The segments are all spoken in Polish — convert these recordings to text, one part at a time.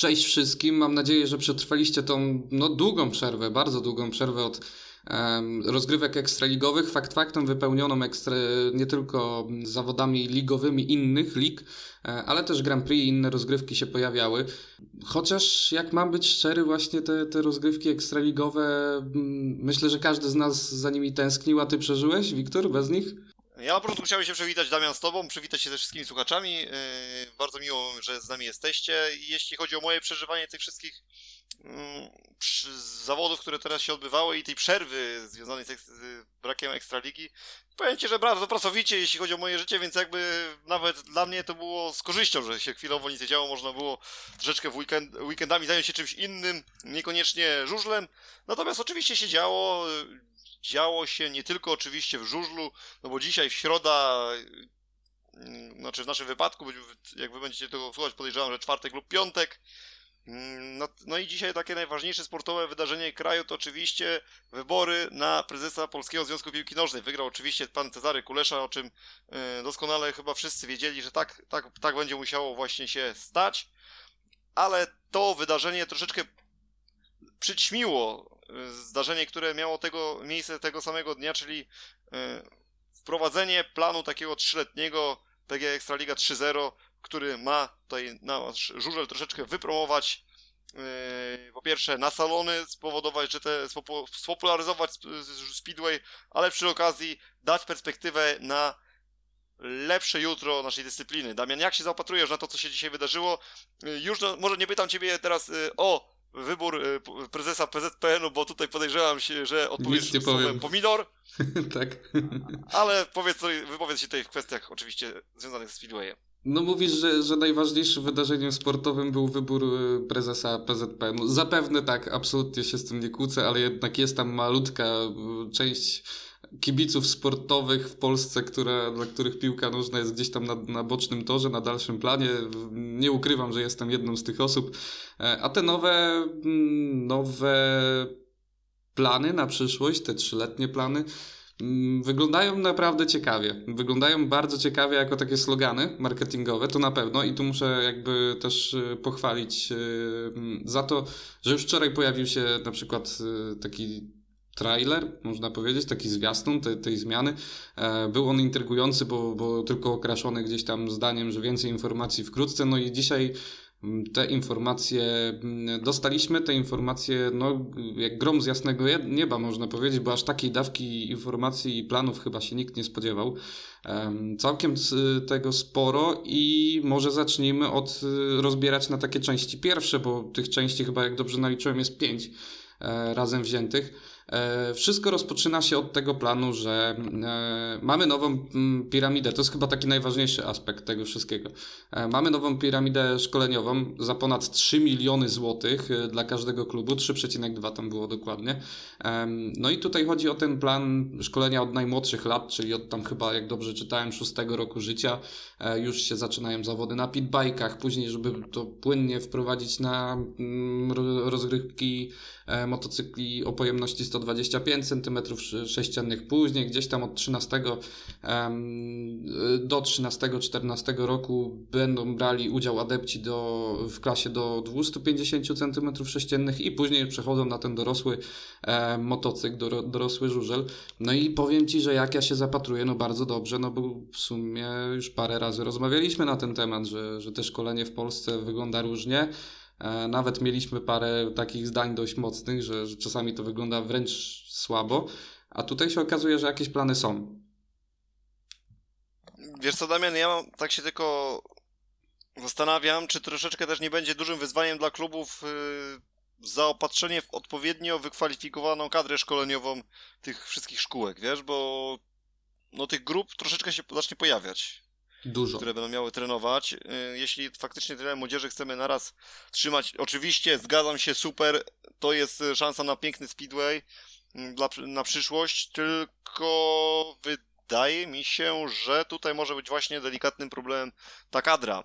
Cześć wszystkim. Mam nadzieję, że przetrwaliście tą no, długą przerwę, bardzo długą przerwę od um, rozgrywek ekstraligowych. Fakt faktem wypełnioną ekstra, nie tylko zawodami ligowymi innych lig, e, ale też Grand Prix i inne rozgrywki się pojawiały. Chociaż jak mam być szczery, właśnie te, te rozgrywki ekstraligowe, myślę, że każdy z nas za nimi tęsknił, a ty przeżyłeś, Wiktor, bez nich? Ja po prostu chciałem się przywitać, Damian, z Tobą, przywitać się ze wszystkimi słuchaczami. Yy, bardzo miło, że z nami jesteście. Jeśli chodzi o moje przeżywanie tych wszystkich yy, zawodów, które teraz się odbywały i tej przerwy związanej z, z brakiem Ekstraligi, powiem Ci, że bardzo pracowicie, jeśli chodzi o moje życie, więc jakby nawet dla mnie to było z korzyścią, że się chwilowo nic nie działo, można było troszeczkę w weekend, weekendami zająć się czymś innym, niekoniecznie żużlem. Natomiast oczywiście się działo, działo się nie tylko oczywiście w żużlu, no bo dzisiaj w środa, mm, znaczy w naszym wypadku, jak wy będziecie tego słuchać, podejrzewam, że czwartek lub piątek. Mm, no, no i dzisiaj takie najważniejsze sportowe wydarzenie kraju to oczywiście wybory na prezesa Polskiego Związku Piłki Nożnej. Wygrał oczywiście pan Cezary Kulesza, o czym e, doskonale chyba wszyscy wiedzieli, że tak, tak, tak będzie musiało właśnie się stać. Ale to wydarzenie troszeczkę przyćmiło zdarzenie, które miało tego miejsce tego samego dnia, czyli e, wprowadzenie planu takiego trzyletniego PG Ekstraliga 3.0, który ma tutaj nasz żużel troszeczkę wypromować e, po pierwsze na salony, spowodować, że te spopularyzować Speedway, ale przy okazji dać perspektywę na lepsze jutro naszej dyscypliny. Damian, jak się zaopatrujesz na to, co się dzisiaj wydarzyło? Już no, może nie pytam Ciebie teraz o wybór y, prezesa PZPN-u, bo tutaj podejrzewam się, że odpowiesz słowem pomidor. tak. Ale powiedz, wypowiedz się tutaj w kwestiach oczywiście związanych z Speedwayem. No mówisz, że, że najważniejszym wydarzeniem sportowym był wybór y, prezesa PZPN-u. Zapewne tak, absolutnie się z tym nie kłócę, ale jednak jest tam malutka y, część kibiców sportowych w Polsce, które, dla których piłka nożna jest gdzieś tam na, na bocznym torze, na dalszym planie. Nie ukrywam, że jestem jedną z tych osób. E, a te nowe, mm, nowe plany na przyszłość, te trzyletnie plany, mm, wyglądają naprawdę ciekawie. Wyglądają bardzo ciekawie jako takie slogany marketingowe, to na pewno i tu muszę jakby też e, pochwalić e, za to, że już wczoraj pojawił się na przykład taki trailer, można powiedzieć, taki zwiastun tej, tej zmiany. E, był on intrygujący, bo, bo tylko okraszony gdzieś tam zdaniem, że więcej informacji wkrótce. No i dzisiaj mm, te informacje mm, dostaliśmy, te informacje, no, jak grom z jasnego nieba, można powiedzieć, bo aż takiej dawki informacji i planów chyba się nikt nie spodziewał. Całkiem tego sporo i może zacznijmy od y, rozbierać na takie części pierwsze, bo tych części chyba, jak dobrze naliczyłem, jest pięć e, razem wziętych. E, wszystko rozpoczyna się od tego planu, że e, mamy nową piramidę. To jest chyba taki najważniejszy aspekt tego wszystkiego. E, mamy nową piramidę szkoleniową za ponad 3 miliony złotych dla każdego klubu, 3,2 tam było dokładnie. No i tutaj chodzi o ten plan szkolenia od najmłodszych lat, czyli od tam chyba, jak dobrze czytałem, 6 roku życia. Już się zaczynają zawody na pitbajkach, później, żeby to płynnie wprowadzić na rozgrywki motocykli o pojemności 100 125 cm sześciennych. Później gdzieś tam od 13 do 13-14 roku będą brali udział adepci do, w klasie do 250 cm sześciennych i później przechodzą na ten dorosły motocykl, dorosły żużel. No i powiem Ci, że jak ja się zapatruję, no bardzo dobrze, no bo w sumie już parę razy rozmawialiśmy na ten temat, że, że te szkolenie w Polsce wygląda różnie. E, nawet mieliśmy parę takich zdań dość mocnych, że, że czasami to wygląda wręcz słabo, a tutaj się okazuje, że jakieś plany są. Wiesz co, Damian, ja tak się tylko zastanawiam, czy troszeczkę też nie będzie dużym wyzwaniem dla klubów yy, zaopatrzenie w odpowiednio wykwalifikowaną kadrę szkoleniową tych wszystkich szkółek, wiesz, bo no tych grup troszeczkę się zacznie pojawiać. Dużo. które będą miały trenować. Y, jeśli faktycznie tyle młodzieży chcemy naraz trzymać, oczywiście zgadzam się, super, to jest szansa na piękny speedway mm, dla, na przyszłość, tylko wydaje mi się, że tutaj może być właśnie delikatnym problemem ta kadra.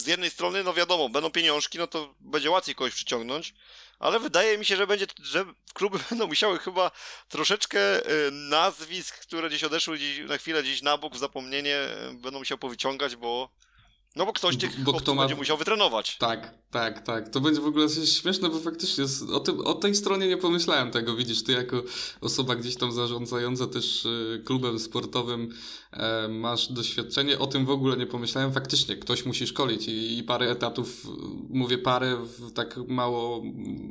Z jednej strony, no wiadomo, będą pieniążki, no to będzie łatwiej kogoś przyciągnąć, ale wydaje mi się, że będzie, że kluby będą musiały chyba troszeczkę y, nazwisk, które gdzieś odeszły gdzieś na chwilę gdzieś na bok w zapomnienie, y, będą musiały powyciągać, bo No bo ktoś tych bo kto ma... będzie musiał wytrenować. Tak, tak, tak. To będzie w ogóle śmieszne, bo faktycznie o, tym, o tej stronie nie pomyślałem tego. Widzisz, ty jako osoba gdzieś tam zarządzająca też e, klubem sportowym e, masz doświadczenie. O tym w ogóle nie pomyślałem. Faktycznie ktoś musi szkolić i, i parę etatów, mówię parę, tak mało,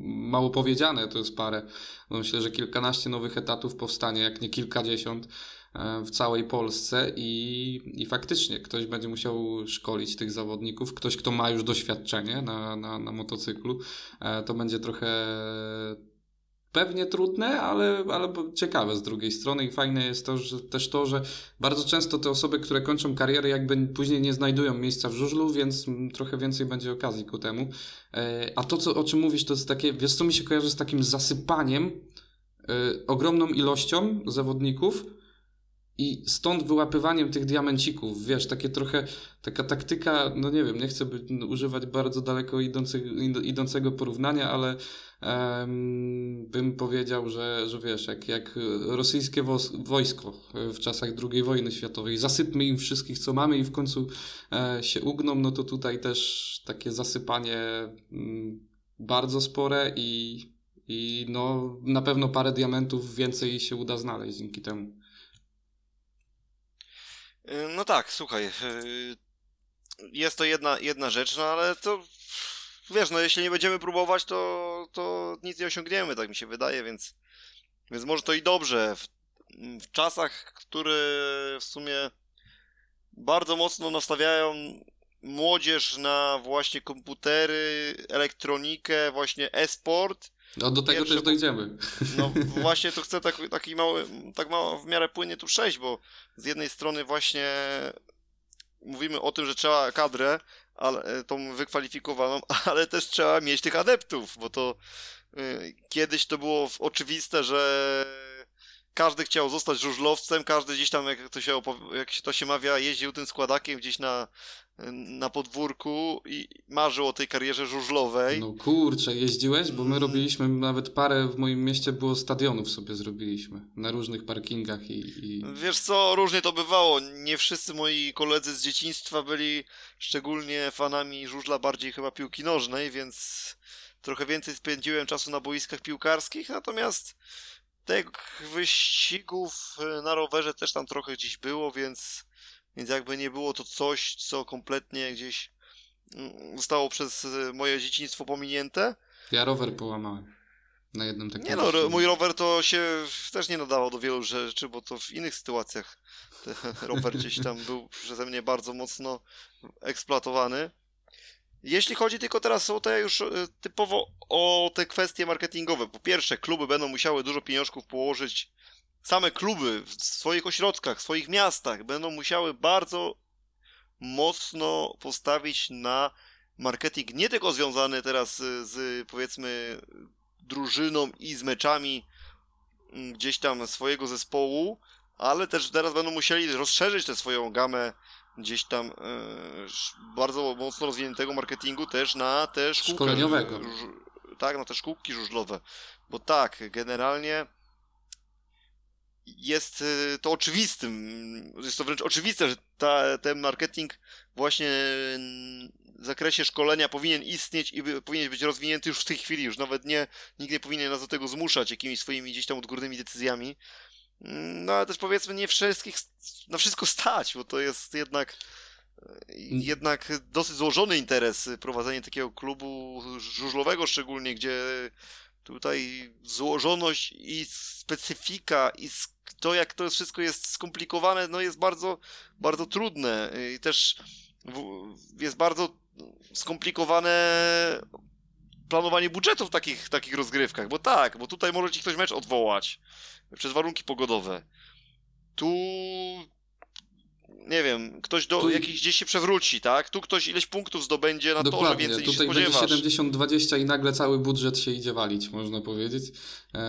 mało powiedziane to jest parę. Myślę, że kilkanaście nowych etatów powstanie, jak nie kilkadziesiąt. E, w całej Polsce i, i faktycznie ktoś będzie musiał szkolić tych zawodników, ktoś, kto ma już doświadczenie na, na, na motocyklu, e, to będzie trochę pewnie trudne, ale, ale ciekawe z drugiej strony i fajne jest to, że też to, że bardzo często te osoby, które kończą karierę, jakby później nie znajdują miejsca w żużlu, więc trochę więcej będzie okazji ku temu. E, a to, co, o czym mówisz, to jest takie, wiesz co mi się kojarzy z takim zasypaniem, ogromną ilością zawodników, i stąd wyłapywaniem tych diamencików, wiesz, takie trochę, taka taktyka, no nie wiem, nie chcę by, używać bardzo daleko idącego, idącego porównania, ale um, bym powiedział, że, że wiesz, jak, jak rosyjskie wojsko w czasach II wojny światowej, zasypmy im wszystkich, co mamy i w końcu e, się ugną, no to tutaj też takie zasypanie mm, bardzo spore i, i no, na pewno parę diamentów więcej się uda znaleźć dzięki temu. Y, no tak, słuchaj. Y, jest to jedna, jedna rzecz, no ale to wiesz, no jeśli nie będziemy próbować, to, to nic nie osiągniemy, tak mi się wydaje, więc, więc może to i dobrze. W, w czasach, które w sumie bardzo mocno nastawiają młodzież na właśnie komputery, elektronikę, właśnie e-sport, no do tego Pierwsze, też dojdziemy. No właśnie to chcę tak, taki mały, tak mało w miarę płynnie tu przejść, bo z jednej strony właśnie mówimy o tym, że trzeba kadrę, ale, e, tą wykwalifikowaną, ale też trzeba mieć tych adeptów, bo to y, kiedyś to było oczywiste, że każdy chciał zostać żużlowcem, każdy gdzieś tam, jak to się, jak się to się mawia, jeździł tym składakiem gdzieś na, na podwórku i marzył o tej karierze żużlowej. No kurczę, jeździłeś? Bo my robiliśmy, nawet parę w moim mieście było stadionów sobie zrobiliśmy, na różnych parkingach i... i... Wiesz co, różnie to bywało. Nie wszyscy moi koledzy z dzieciństwa byli szczególnie fanami żużla, bardziej chyba piłki nożnej, więc trochę więcej spędziłem czasu na boiskach piłkarskich, natomiast tych wyścigów na rowerze też tam trochę gdzieś było, więc więc jakby nie było to coś, co kompletnie gdzieś mm, zostało przez e, moje dzieciństwo pominięte. Ja rower połamałem. Na jednym takim. Nie no, mój rower to się też nie nadawał do wielu rzeczy, bo to w innych sytuacjach rower gdzieś tam był przeze mnie bardzo mocno eksploatowany. Jeśli chodzi tylko teraz o te już e, typowo o te kwestie marketingowe. Po pierwsze, kluby będą musiały dużo pieniążków położyć same kluby w swoich ośrodkach, w swoich miastach będą musiały bardzo mocno postawić na marketing nie tylko związany teraz z, z powiedzmy drużyną i z meczami mm, gdzieś tam swojego zespołu, ale też teraz będą musieli rozszerzyć tę swoją gamę gdzieś tam e, bardzo mocno rozwiniętego marketingu też na te szkółki. Szkoleniowego. Tak, na te szkółki żużlowe. Bo tak, generalnie jest y, to oczywistym, jest to wręcz oczywiste, że ta, ten marketing właśnie w zakresie szkolenia powinien istnieć i powinien być rozwinięty już w tej chwili, już nawet nie, nikt nie powinien nas do tego zmuszać jakimiś swoimi gdzieś tam odgórnymi decyzjami. Mm, no ale też powiedzmy nie wszystkich na wszystko stać, bo to jest jednak jednak dosyć złożony interes prowadzenie takiego klubu żużlowego szczególnie, gdzie tutaj złożoność i specyfika i to, jak to wszystko jest skomplikowane, no jest bardzo, bardzo trudne. I też jest bardzo skomplikowane planowanie budżetów w takich, takich rozgrywkach, bo tak, bo tutaj może ci ktoś mecz odwołać przez warunki pogodowe. Tu nie wiem, ktoś do, tu... jakiś gdzieś się przewróci, tak? Tu ktoś ileś punktów zdobędzie na Dokładnie. torze więcej Tutaj niż się spodziewasz. Tutaj 70-20 i nagle cały budżet się idzie walić, można powiedzieć. Eee,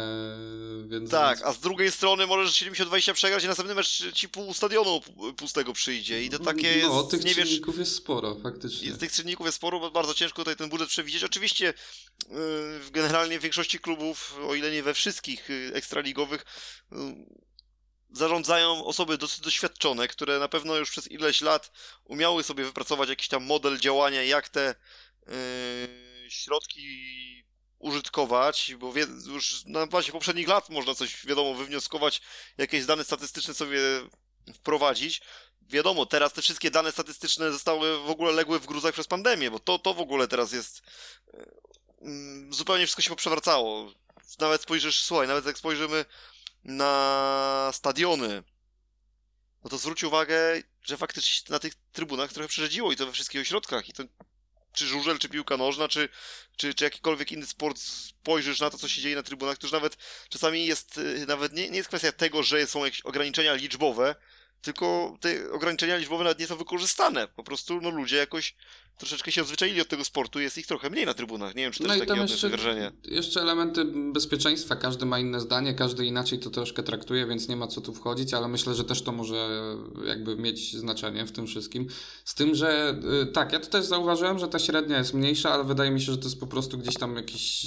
więc, tak, więc... a z drugiej strony możesz 70-20 przegrać i następny mecz ci pół stadionu pustego przyjdzie i to takie no, jest... No, tych nie czynników wiesz, jest sporo, faktycznie. Jest, tych czynników jest sporo, bo bardzo ciężko tutaj ten budżet przewidzieć. Oczywiście yy, generalnie w większości klubów, o ile nie we wszystkich yy, ekstraligowych, yy, zarządzają osoby dosyć doświadczone, które na pewno już przez ileś lat umiały sobie wypracować jakiś tam model działania, jak te yy, środki użytkować, bo wie, już na bazie poprzednich lat można coś, wiadomo, wywnioskować, jakieś dane statystyczne sobie wprowadzić. Wiadomo, teraz te wszystkie dane statystyczne zostały w ogóle legły w gruzach przez pandemię, bo to, to w ogóle teraz jest yy, zupełnie wszystko się poprzewracało. Nawet spojrzysz, słuchaj, nawet jak spojrzymy na stadiony, no to zwróć uwagę, że faktycznie na tych trybunach trochę przeżydziło i to we wszystkich ośrodkach. I to czy żużel, czy piłka nożna, czy, czy, czy jakikolwiek inny sport spojrzysz na to, co się dzieje na trybunach, to już nawet czasami jest, y, nawet nie, nie jest kwestia tego, że są jakieś ograniczenia liczbowe, tylko te ograniczenia liczbowe nawet nie są wykorzystane. Po prostu no, ludzie jakoś troszeczkę się odzwyczaili od tego sportu, jest ich trochę mniej na trybunach. Nie wiem, czy to no jest takie jeszcze, wrażenie. Jeszcze elementy bezpieczeństwa, każdy ma inne zdanie, każdy inaczej to troszkę traktuje, więc nie ma co tu wchodzić, ale myślę, że też to może jakby mieć znaczenie w tym wszystkim. Z tym, że y, tak, ja to też zauważyłem, że ta średnia jest mniejsza, ale wydaje mi się, że to jest po prostu gdzieś tam jakiś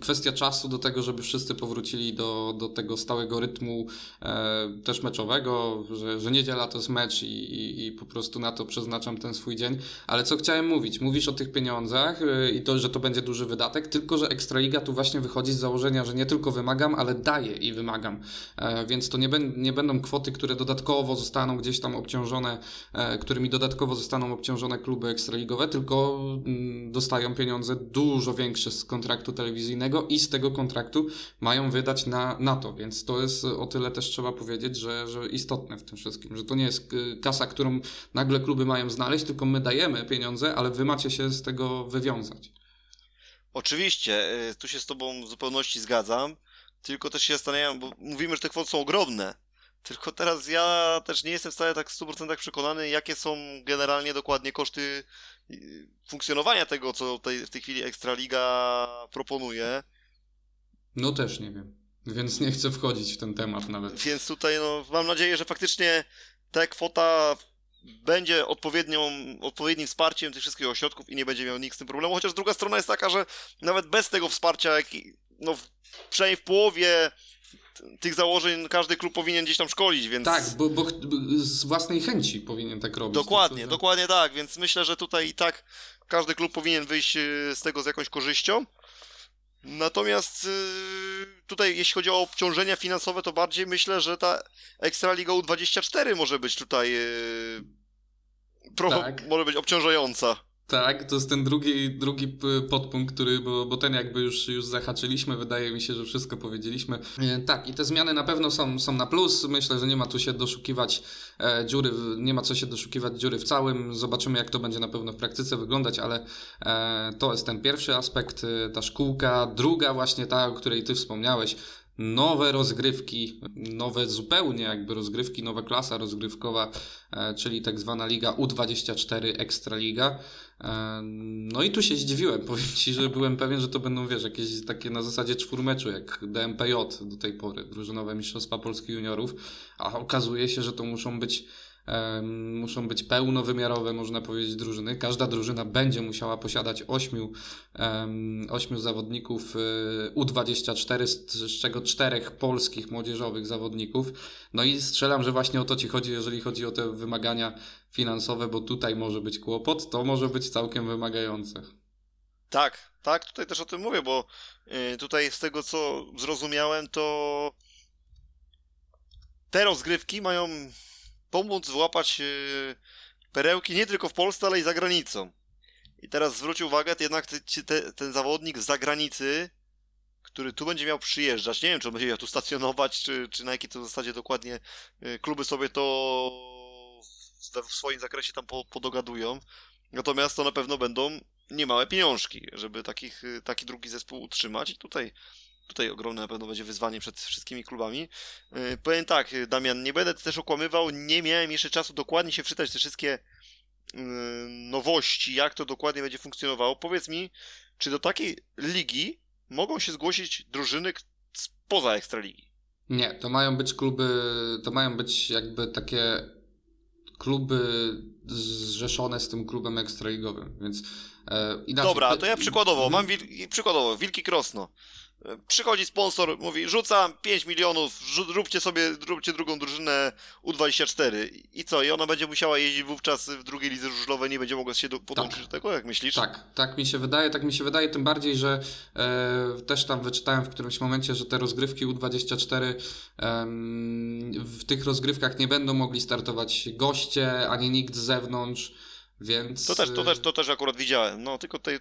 kwestia czasu do tego, żeby wszyscy powrócili do, do tego stałego rytmu e, też meczowego, że, że niedziela to jest mecz i, i, i, po prostu na to przeznaczam ten swój dzień. Ale co chciałem mówić? Mówisz o tych pieniądzach e, i to, że to będzie duży wydatek, tylko że Ekstraliga tu właśnie wychodzi z założenia, że nie tylko wymagam, ale daję i wymagam. E, więc to nie, ben, nie będą kwoty, które dodatkowo zostaną gdzieś tam obciążone, e, którymi dodatkowo zostaną obciążone kluby ekstraligowe, tylko m, mm, dostają pieniądze dużo większe z kontraktu telewizyjnego i z tego kontraktu mają wydać na, na to, więc to jest o tyle też trzeba powiedzieć, że, że istotne w tym wszystkim, że to nie jest y, kasa, którą nagle kluby mają znaleźć, tylko my dajemy pieniądze, ale wy macie się z tego wywiązać. Oczywiście, y, tu się z tobą w zupełności zgadzam, tylko też się zastanawiam, bo mówimy, że te kwoty są ogromne, tylko teraz ja też nie jestem w stanie tak w 100% przekonany, jakie są generalnie dokładnie koszty funkcjonowania tego, co tej, w tej chwili Ekstraliga proponuje. No też nie wiem, więc nie chcę wchodzić w ten temat nawet. Więc tutaj no, mam nadzieję, że faktycznie ta kwota będzie odpowiednią, odpowiednim wsparciem tych wszystkich ośrodków i nie będzie miał nikt z tym problemu, chociaż druga strona jest taka, że nawet bez tego wsparcia, no, przynajmniej w połowie tych założeń każdy klub powinien gdzieś tam szkolić, więc... Tak, bo, bo z własnej chęci powinien tak robić. Dokładnie, to, dokładnie tak, więc myślę, że tutaj i tak każdy klub powinien wyjść y, z tego z jakąś korzyścią. Natomiast y, tutaj, jeśli chodzi o obciążenia finansowe, to bardziej myślę, że ta Ekstraliga U24 może być tutaj y, pro, tak. może być obciążająca. Tak, to jest ten drugi, drugi podpunkt, który, bo, bo ten jakby już, już zahaczyliśmy, wydaje mi się, że wszystko powiedzieliśmy. E, tak, i te zmiany na pewno są, są na plus. Myślę, że nie ma tu się doszukiwać e, dziury, nie ma co się doszukiwać dziury w całym. Zobaczymy, jak to będzie na pewno w praktyce wyglądać, ale e, to jest ten pierwszy aspekt, e, ta szkółka. Druga właśnie ta, o której ty wspomniałeś, nowe rozgrywki, nowe zupełnie jakby rozgrywki, nowa klasa rozgrywkowa, e, czyli tak zwana Liga U24 Ekstraliga. E, no i tu się zdziwiłem, powiem Ci, że byłem pewien, że to będą, wiesz, jakieś takie na zasadzie czwórmeczu, jak DMPJ do tej pory, drużynowe Mistrzostwa Polski Juniorów, a okazuje się, że to muszą być muszą być pełnowymiarowe, można powiedzieć, drużyny. Każda drużyna będzie musiała posiadać ośmiu, ośmiu zawodników y, U24, z czego czterech polskich młodzieżowych zawodników. No i strzelam, że właśnie o to Ci chodzi, jeżeli chodzi o te wymagania finansowe, bo tutaj może być kłopot, to może być całkiem wymagające. Tak, tak, tutaj też o tym mówię, bo y, tutaj z tego co zrozumiałem, to te rozgrywki mają pomóc złapać e, perełki nie tylko w Polsce, ale i za granicą. I teraz zwróć uwagę, jednak te, te, ten zawodnik z zagranicy, który tu będzie miał przyjeżdżać, nie wiem, czy on będzie miał tu stacjonować, czy, czy na jakiej to zasadzie dokładnie e, kluby sobie to w swoim zakresie tam podogadują. Natomiast to na pewno będą niemałe pieniążki, żeby takich, e, taki drugi zespół utrzymać. I tutaj tutaj ogromne na pewno będzie wyzwanie przed wszystkimi klubami. E, powiem tak, Damian, nie będę też okłamywał, nie miałem jeszcze czasu dokładnie się wczytać te wszystkie e, nowości, jak to dokładnie będzie funkcjonowało. Powiedz mi, czy do takiej ligi mogą się zgłosić drużyny spoza Ekstraligi? Nie, to mają być kluby, to mają być jakby takie kluby zrzeszone z tym klubem ekstraligowym, więc e, inaczej... Dobra, to ja przykładowo, mam wil... przykładowo, Wilki Krosno Przychodzi sponsor, mówi, rzucam 5 milionów, róbcie sobie, róbcie drugą drużynę U24. I co? I ona będzie musiała jeździć wówczas w drugiej lidze żużlowej, nie będzie mogła się do, podłączyć tak. do tego, jak myślisz? Tak, tak mi się wydaje, tak mi się wydaje, tym bardziej, że e, też tam wyczytałem w którymś momencie, że te rozgrywki U24 e, w tych rozgrywkach nie będą mogli startować goście, ani nikt z zewnątrz. Więc... To też, to, też, to też akurat widziałem. No tylko tutaj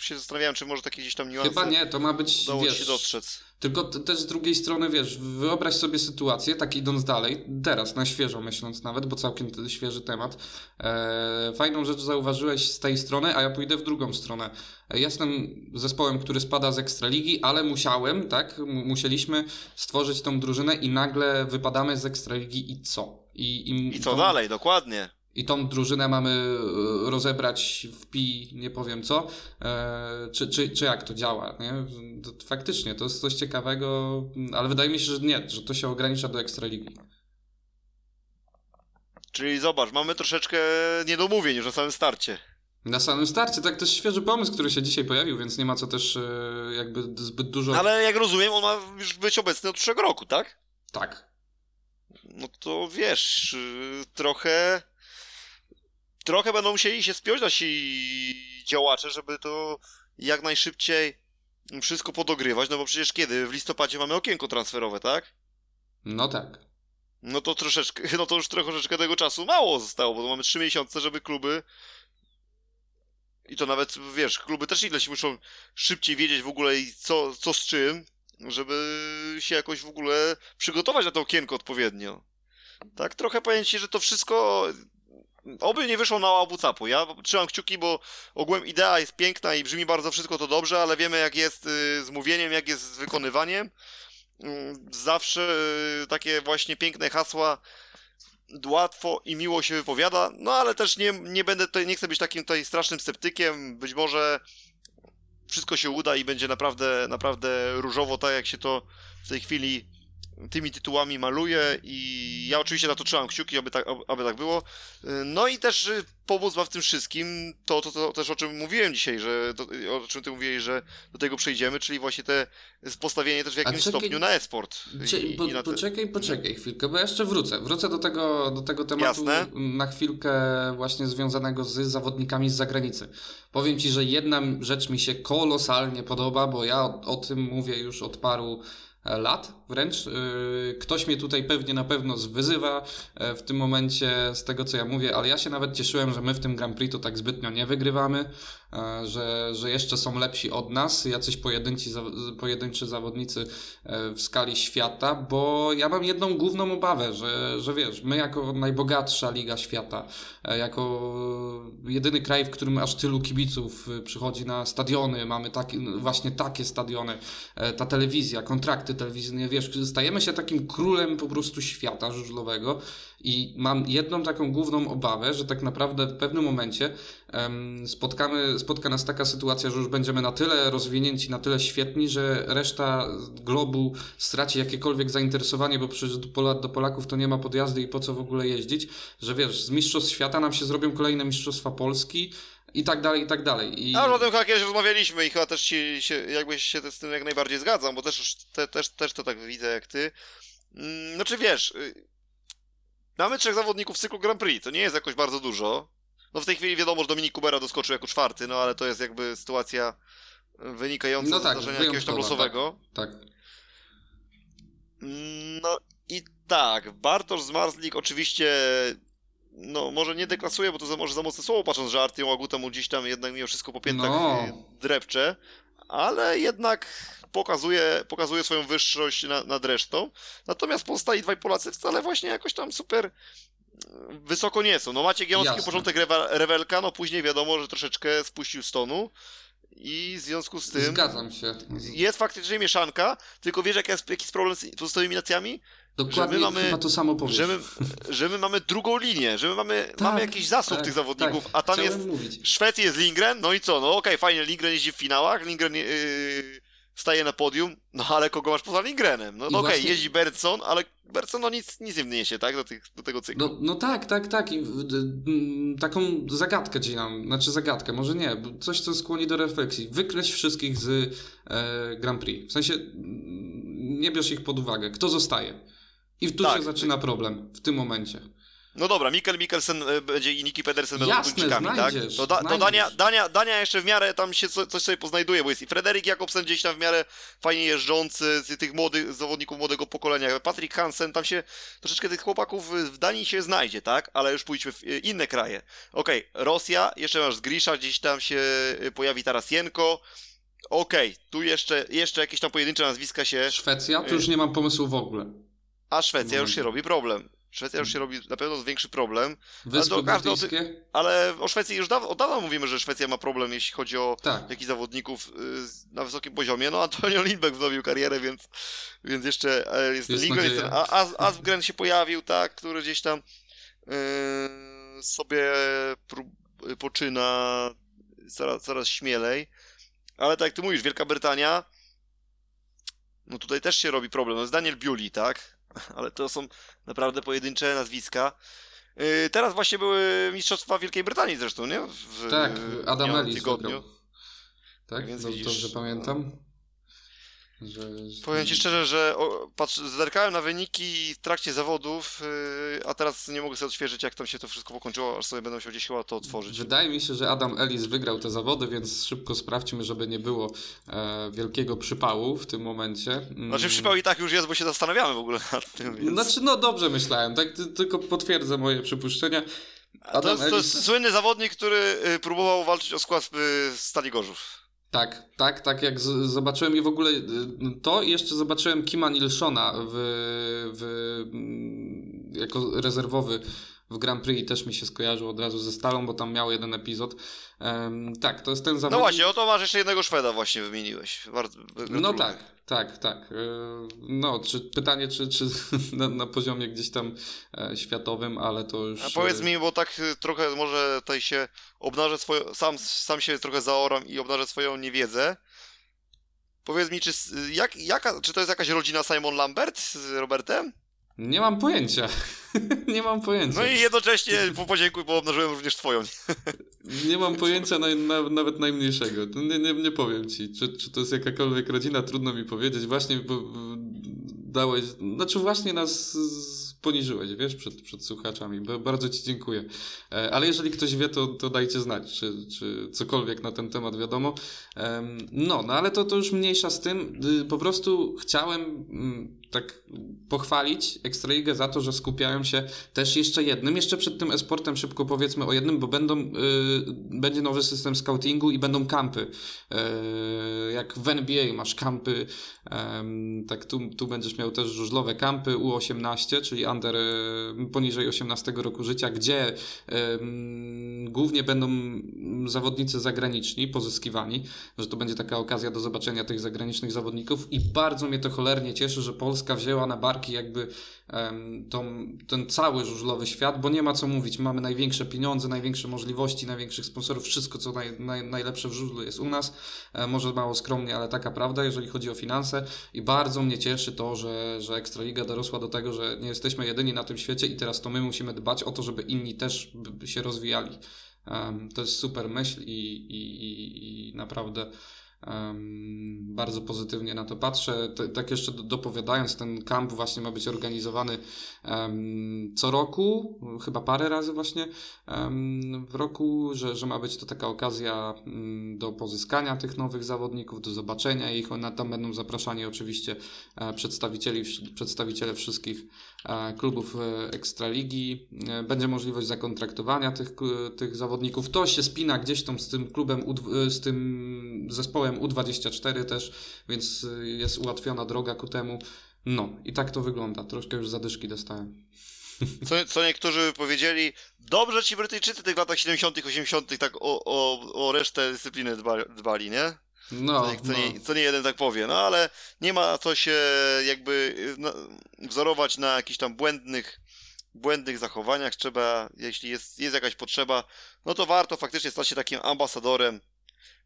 się zastanawiałem, czy może takie gdzieś tam niuanse Chyba nie, to ma być, wiesz, się dostrzec. Tylko też z drugiej strony, wiesz, wyobraź sobie sytuację, tak idąc dalej, teraz, na świeżo myśląc nawet, bo całkiem świeży temat. E, fajną rzecz zauważyłeś z tej strony, a ja pójdę w drugą stronę. E, jestem zespołem, który spada z Ekstraligi, ale musiałem, tak, musieliśmy stworzyć tą drużynę i nagle wypadamy z Ekstraligi i co? I, i, I co dalej, dokładnie i tą drużynę mamy e, rozebrać w pi, nie powiem co, e, czy, czy, czy jak to działa, nie? Faktycznie, to jest coś ciekawego, ale wydaje mi się, że nie, że to się ogranicza do Ekstraligi. Czyli zobacz, mamy troszeczkę niedomówień już na samym starcie. Na samym starcie, tak, to jest świeży pomysł, który się dzisiaj pojawił, więc nie ma co też e, jakby zbyt dużo... Ale jak rozumiem, on ma już być obecny od przyszłego roku, tak? Tak. No to wiesz, trochę trochę będą musieli się spiąć nasi działacze, żeby to jak najszybciej wszystko podogrywać, no bo przecież kiedy? W listopadzie mamy okienko transferowe, tak? No tak. No to troszeczkę, no to już troszeczkę tego czasu mało zostało, bo mamy trzy miesiące, żeby kluby i to nawet, wiesz, kluby też ileś muszą szybciej wiedzieć w ogóle co, co z czym, żeby się jakoś w ogóle przygotować na to okienko odpowiednio. Tak, trochę powiem ci, że to wszystko Oby nie wyszło na łabu capu. Ja trzymam kciuki, bo ogółem idea jest piękna i brzmi bardzo wszystko to dobrze, ale wiemy jak jest y, z mówieniem, jak jest z wykonywaniem. Mm, zawsze y, takie właśnie piękne hasła łatwo i miło się wypowiada, no ale też nie, nie będę tutaj, nie chcę być takim tutaj strasznym sceptykiem. Być może wszystko się uda i będzie naprawdę, naprawdę różowo, tak jak się to w tej chwili tymi tytułami maluje i ja oczywiście na to trzymam kciuki, aby tak, aby tak było. No i też y, pomóc wam w tym wszystkim, to, to, to też o czym mówiłem dzisiaj, że to, o czym ty mówiłeś, że do tego przejdziemy, czyli właśnie te postawienie też w jakimś czekaj, stopniu na e-sport. I, po, na te... Poczekaj, poczekaj chwilkę, bo ja jeszcze wrócę. Wrócę do tego, do tego tematu Jasne. na chwilkę właśnie związanego z zawodnikami z zagranicy. Powiem ci, że jedna rzecz mi się kolosalnie podoba, bo ja o, o tym mówię już od paru lat wręcz. Y, ktoś mnie tutaj pewnie na pewno wyzywa e, w tym momencie z tego, co ja mówię, ale ja się nawet cieszyłem, że my w tym Grand Prix to tak zbytnio nie wygrywamy, e, że, że jeszcze są lepsi od nas, jacyś pojedynczy, pojedynczy zawodnicy e, w skali świata, bo ja mam jedną główną obawę, że, że wiesz, my jako najbogatsza liga świata, jako jedyny kraj, w którym aż tylu kibiców przychodzi na stadiony, mamy taki, właśnie takie stadiony, ta telewizja, kontrakty telewizyjne, wiesz, wiesz, stajemy się takim królem po prostu świata żużlowego i mam jedną taką główną obawę, że tak naprawdę w pewnym momencie um, spotkamy, spotka nas taka sytuacja, że już będziemy na tyle rozwinięci, na tyle świetni, że reszta globu straci jakiekolwiek zainteresowanie, bo przecież do, do Polaków to nie ma podjazdy i po co w ogóle jeździć, że wiesz, z Mistrzostw Świata nam się zrobią kolejne Mistrzostwa Polski, i tak dalej, i tak dalej. I... A o tym chyba kiedyś rozmawialiśmy i chyba też ci się, jakby się z tym jak najbardziej zgadzam, bo też, te, też, też to tak widzę jak ty. Mm, znaczy wiesz, y, mamy trzech zawodników w cyklu Grand Prix, to nie jest jakoś bardzo dużo. No w tej chwili wiadomo, że Dominik Kubera doskoczył jako czwarty, no ale to jest jakby sytuacja wynikająca no tak, z zdarzenia jakiegoś tam losowego. Tak, tak. No i tak, Bartosz Zmarzlik oczywiście no może nie deklasuje, bo to za, może za mocne słowo patrząc, że Artyom Aguta mu gdzieś tam jednak mimo wszystko po piętach no. drepcze, ale jednak pokazuje, pokazuje swoją wyższość na, nad resztą. Natomiast pozostali dwaj Polacy wcale właśnie jakoś tam super e, wysoko nie są. No Maciek Janowski, początek rewelka, no później wiadomo, że troszeczkę spuścił stonu. I w związku z tym. Zgadzam się. Jest faktycznie mieszanka, tylko wiesz, jaki jest, jaki jest problem z pozostałymi nacjami? Dokładnie, że my mamy, chyba to samo powiesz. Że my, że my mamy drugą linię, że my mamy, tak, mamy jakiś zasób tak, tych zawodników, tak. a tam jest. Mówić. Szwecji jest Lindgren, no i co? No okej, okay, fajnie, Lindgren jeździ w finałach, Lindgren yy, staje na podium, no ale kogo masz poza Lindgrenem? No, no okej, okay, jeździ Bertson, ale Bertson no nic, nic nie wniesie, tak, do, tych, do tego cyklu. No, no tak, tak, tak. I, taką zagadkę ci nam, znaczy zagadkę, może nie, coś, co skłoni do refleksji. Wykreś wszystkich z e, Grand Prix. W sensie nie bierz ich pod uwagę. Kto zostaje? I tu tak, się zaczyna problem w tym momencie. No dobra, Mikkel Mikkelsen e, będzie i Niki Pedersen będą Jasne, tak? To, da, to Dania, Dania, Dania jeszcze w miarę tam się co, coś sobie poznajduje, bo jest i Frederik Jakobsen gdzieś tam w miarę fajnie jeżdżący, z tych młodych zawodników młodego pokolenia. Patrick Hansen, tam się troszeczkę tych chłopaków w Danii się znajdzie, tak? Ale już pójdźmy w inne kraje. Okej, okay, Rosja, jeszcze masz Grisza, gdzieś tam się e, pojawi Tarasienko. Okej, okay, tu jeszcze, jeszcze jakieś tam pojedyncze nazwiska się... Szwecja? Tu już nie mam pomysłu w ogóle. A Szwecja już się robi problem. Szwecja już się robi na pewno większy problem. Wyspy ale, każdy, ale o Szwecji już daw od dawna mówimy, że Szwecja ma problem, jeśli chodzi o tak. jakichś zawodników y, na wysokim poziomie. No Antonio Lindbeck wznowił karierę, więc, więc jeszcze e, jest, jest Lindgren, jest ten, Asgren się pojawił, tak, który gdzieś tam y, sobie poczyna coraz, coraz śmielej. Ale tak jak ty mówisz, Wielka Brytania no tutaj też się robi problem. No jest Daniel Biuli, tak? Ale to są naprawdę pojedyncze nazwiska. Yy, teraz właśnie były Mistrzostwa Wielkiej Brytanii zresztą, nie? W, tak, Adam Ellis tygodniu. Tak, Więc dobrze, dobrze pamiętam. Że. Powiem ci szczerze, że o, patrz, zerkałem na wyniki w trakcie zawodów, yy, a teraz nie mogę sobie odświeżyć, jak tam się to wszystko pokończyło, aż sobie będą musiał gdzieś chyba to otworzyć. Wydaje mi się, że Adam Ellis wygrał te zawody, więc szybko sprawdźmy, żeby nie było e, wielkiego przypału w tym momencie. Mm. Znaczy przypał i tak już jest, bo się zastanawiamy w ogóle nad tym. Więc... Znaczy, no dobrze myślałem, tak tylko potwierdzę moje przypuszczenia. Adam to, jest, Ellis... to jest słynny zawodnik, który y, próbował walczyć o skład w Stali Gorzów. Tak, tak, tak jak z, zobaczyłem i w ogóle y, to jeszcze zobaczyłem Kima Nilsona w, w, mm, jako rezerwowy w Grand Prix też mi się skojarzył od razu ze Stalą, bo tam miał jeden epizod. Um, tak, to jest ten zawodnik... No właśnie, oto masz jeszcze jednego Szweda właśnie wymieniłeś. Bardzo, no tak, tak, tak. E, no, czy, pytanie, czy, czy na, na, poziomie gdzieś tam e, światowym, ale to już... A powiedz mi, bo tak e, trochę może tutaj się obnażę swoją... Sam, sam się trochę zaoram i obnażę swoją niewiedzę. Powiedz mi, czy, jak, jaka, czy to jest jakaś rodzina Simon Lambert z Robertem? Nie mam pojęcia. nie mam pojęcia. No i jednocześnie po podziękuj, bo obnażyłem również twoją. nie mam pojęcia na, nawet najmniejszego. Nie, nie, nie powiem ci, czy, czy to jest jakakolwiek rodzina, trudno mi powiedzieć. Właśnie bo, dałeś, znaczy właśnie nas poniżyłeś, wiesz, przed, przed słuchaczami. Bardzo Ci dziękuję. E, ale jeżeli ktoś wie, to, to dajcie znać, czy, czy cokolwiek na ten temat wiadomo. No, no ale to, to już mniejsza z tym. Y, po prostu chciałem mm, tak pochwalić Ekstraligę za to, że skupiają się też jeszcze jednym, jeszcze przed tym esportem szybko powiedzmy o jednym, bo będą, yy, będzie nowy system scoutingu i będą kampy. Yy, jak w NBA masz kampy, yy, tak tu, tu będziesz miał też żużlowe kampy U18, czyli under y, poniżej 18 roku życia, gdzie głównie będą zawodnicy zagraniczni pozyskiwani, że to będzie taka okazja do zobaczenia tych zagranicznych zawodników i bardzo mnie to cholernie cieszy, że Polska wzięła na barki jakby tą, ten cały żużlowy świat, bo nie ma co mówić, mamy największe pieniądze, największe możliwości, największych sponsorów, wszystko co naj, naj, najlepsze w żużlu jest u nas, e, może mało skromnie, ale taka prawda, jeżeli chodzi o finanse. I bardzo mnie cieszy to, że, że Ekstraliga dorosła do tego, że nie jesteśmy jedyni na tym świecie i teraz to my musimy dbać o to, żeby inni też się rozwijali. To jest super myśl i, i, i naprawdę Bardzo pozytywnie na to patrzę. Tak jeszcze dopowiadając, ten kamp właśnie ma być organizowany co roku, chyba parę razy właśnie w roku, że, że ma być to taka okazja mm, do pozyskania tych nowych zawodników, do zobaczenia ich. One tam będą zapraszani oczywiście e, przedstawicieli, przedstawiciele wszystkich klubów e, Ekstraligi. Będzie możliwość zakontraktowania tych, tych zawodników. To się spina gdzieś tam z tym klubem, z tym zespołem U24 też, więc jest ułatwiona droga ku temu. No i tak to wygląda. Troszkę już zadyszki dostałem. Co, co niektórzy powiedzieli, dobrze ci Brytyjczycy tych latach 70., 80., tak o, o, o resztę dyscypliny dba, dbali, nie? No, co, no. Nie, co nie jeden tak powie, no ale nie ma co się jakby no, wzorować na jakichś tam błędnych, błędnych zachowaniach. Trzeba, jeśli jest, jest jakaś potrzeba, no to warto faktycznie stać się takim ambasadorem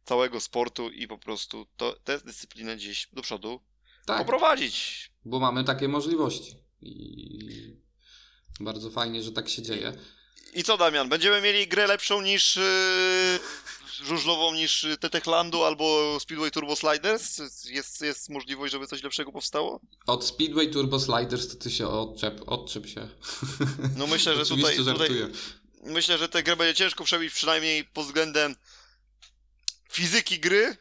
całego sportu i po prostu to, tę dyscyplinę gdzieś do przodu Tak, poprowadzić. bo mamy takie możliwości. I bardzo fajnie, że tak się dzieje. I co Damian, będziemy mieli grę lepszą niż yy, żużlową niż y, Tetechlandu albo Speedway Turbo Sliders? Jest, jest możliwość, żeby coś lepszego powstało? Od Speedway Turbo Sliders to ty się odczep, odczep się. No myślę, że tutaj, tutaj myślę, że tę grę będzie ciężko przebić przynajmniej pod względem fizyki gry.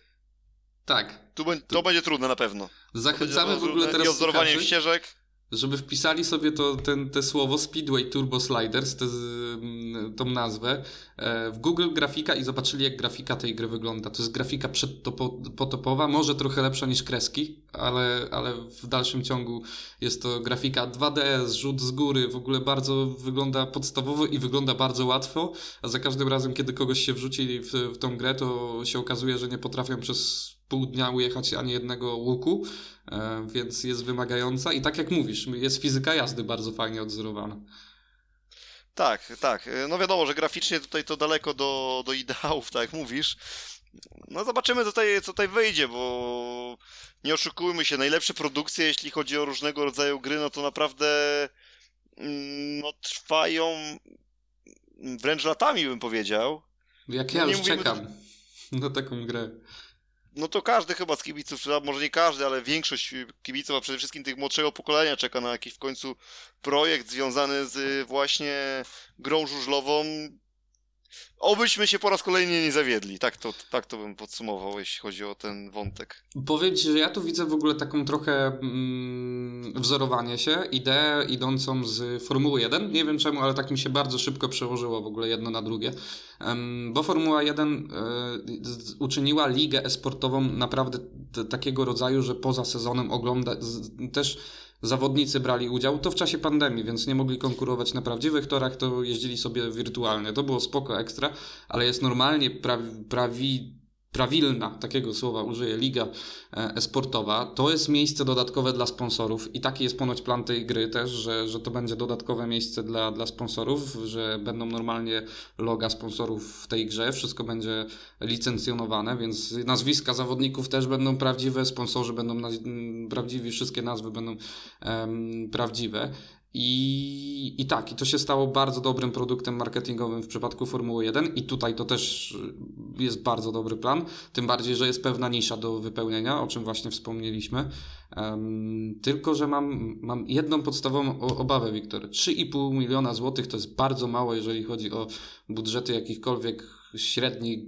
Tak. Tu, to będzie trudne na pewno. Zachęcamy w ogóle teraz I odzorowanie ścieżek. Żeby wpisali sobie to, ten, te słowo Speedway Turbo Sliders, te, mm, tą nazwę, e, w Google grafika i zobaczyli, jak grafika tej gry wygląda. To jest grafika przedpotopowa, może trochę lepsza niż kreski, ale, ale w dalszym ciągu jest to grafika 2D, zrzut z góry, w ogóle bardzo wygląda podstawowo i wygląda bardzo łatwo, a za każdym razem, kiedy kogoś się wrzuci w, w tą grę, to się okazuje, że nie potrafią przez pół dnia ujechać ani jednego łuku, e, więc jest wymagająca i tak jak mówisz, jest fizyka jazdy bardzo fajnie odzorowana. Tak, tak. No wiadomo, że graficznie tutaj to daleko do, do ideałów, tak jak mówisz. No zobaczymy, co tutaj, co tutaj wyjdzie, bo nie oszukujmy się, najlepsze produkcje, jeśli chodzi o różnego rodzaju gry, no to naprawdę mm, no, trwają wręcz latami, bym powiedział. Jak No ja już mówimy czekam na taką grę. No to każdy chyba z kibiców, może nie każdy, ale większość kibiców, a przede wszystkim tych młodszego pokolenia czeka na jakiś w końcu projekt związany z y, właśnie grą żużlową. Obyśmy się po raz kolejny nie zawiedli. Tak to, tak to bym podsumował, jeśli chodzi o ten wątek. Powiem Ci, że ja tu widzę w ogóle taką trochę mm, wzorowanie się, ideę idącą z Formuły 1. Nie wiem czemu, ale tak mi się bardzo szybko przełożyło w ogóle jedno na drugie. Em, bo Formuła 1 e, z- uczyniła ligę esportową naprawdę takiego rodzaju, że poza sezonem ogląda z, też zawodnicy brali udział. To w czasie pandemii, więc nie mogli konkurować na prawdziwych torach, to jeździli sobie wirtualnie. To było spoko ekstra, ale jest normalnie prawi, prawi, prawilna, takiego słowa użyję, liga e, esportowa. To jest miejsce dodatkowe dla sponsorów i taki jest ponoć plan tej gry też, że, że to będzie dodatkowe miejsce dla, dla sponsorów, że będą normalnie loga sponsorów w tej grze, wszystko będzie licencjonowane, więc nazwiska zawodników też będą prawdziwe, sponsorzy będą prawdziwi, wszystkie nazwy będą prawdziwe. I, I tak, i to się stało bardzo dobrym produktem marketingowym w przypadku Formuły 1 i tutaj to też y, jest bardzo dobry plan, tym bardziej, że jest pewna nisza do wypełnienia, o czym właśnie wspomnieliśmy. Em, tylko, że mam, mam jedną podstawową obawę, Wiktor. 3,5 miliona złotych to jest bardzo mało, jeżeli chodzi o budżety jakichkolwiek średnich,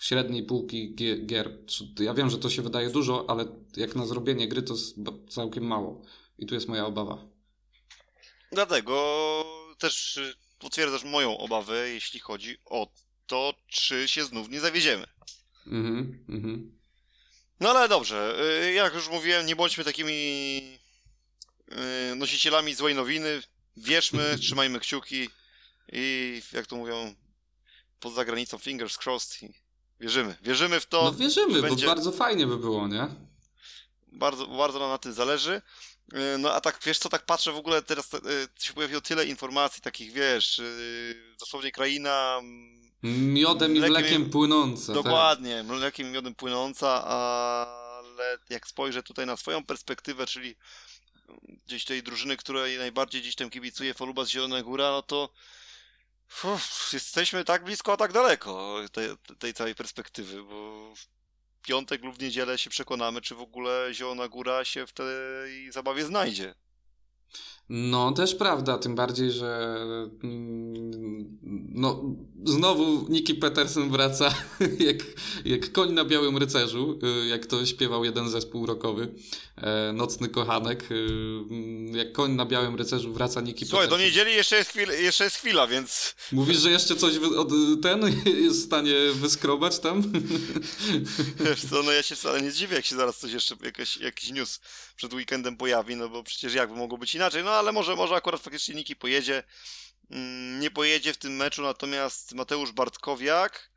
średniej półki gie- gier. Ja wiem, że to się wydaje dużo, ale jak na zrobienie gry to jest całkiem mało. I tu jest moja obawa. Dlatego też y, potwierdzasz moją obawę, jeśli chodzi o to, czy się znów nie zawiedziemy. Mhm, mhm. No ale dobrze, y, jak już mówiłem, nie bądźmy takimi y, nosicielami złej nowiny. Wierzmy, trzymajmy kciuki i jak to mówią, poza granicą fingers crossed i wierzymy. Wierzymy w to. No wierzymy, że bo będzie- bardzo fajnie by było, nie? Bardzo, bardzo nam na tym zależy. Y, No a tak, wiesz co, tak patrzę w ogóle teraz y, się pojawiło tyle informacji takich, wiesz, y, dosłownie kraina mm, Miodem i Mlekiem mlekiem i- płynące. tak. Dokładnie, mlekiem i miodem płynąca, ale jak spojrzę tutaj na swoją perspektywę, czyli gdzieś tej drużyny, której najbardziej gdzieś tam kibicuje Folubas Zielona Góra, no to uff, jesteśmy tak blisko, a tak daleko tej, tej całej perspektywy, bo piątek lub w niedzielę się przekonamy, czy w ogóle Zielona Góra się w tej zabawie znajdzie. No, też prawda, tym bardziej, że mm, no, znowu Nicky Petersen wraca jak, jak koń na białym rycerzu, y, jak to śpiewał jeden zespół rockowy, e, Nocny Kochanek. y, mm, Jak koń na białym rycerzu wraca Nicky Słuchaj, do Petersen. niedzieli jeszcze jest, chwil, jeszcze jest chwila, więc Mówisz, że jeszcze coś od, ten jest w stanie wyskrobać tam? Wiesz co, no ja się wcale nie zdziwię, jak się zaraz coś jeszcze, jakaś, jakiś news przed weekendem pojawi, no bo przecież jakby mogło być inaczej, no ale może, może akurat faktycznie Niki pojedzie, Mm, nie pojedzie w tym meczu, natomiast Mateusz Bartkowiak,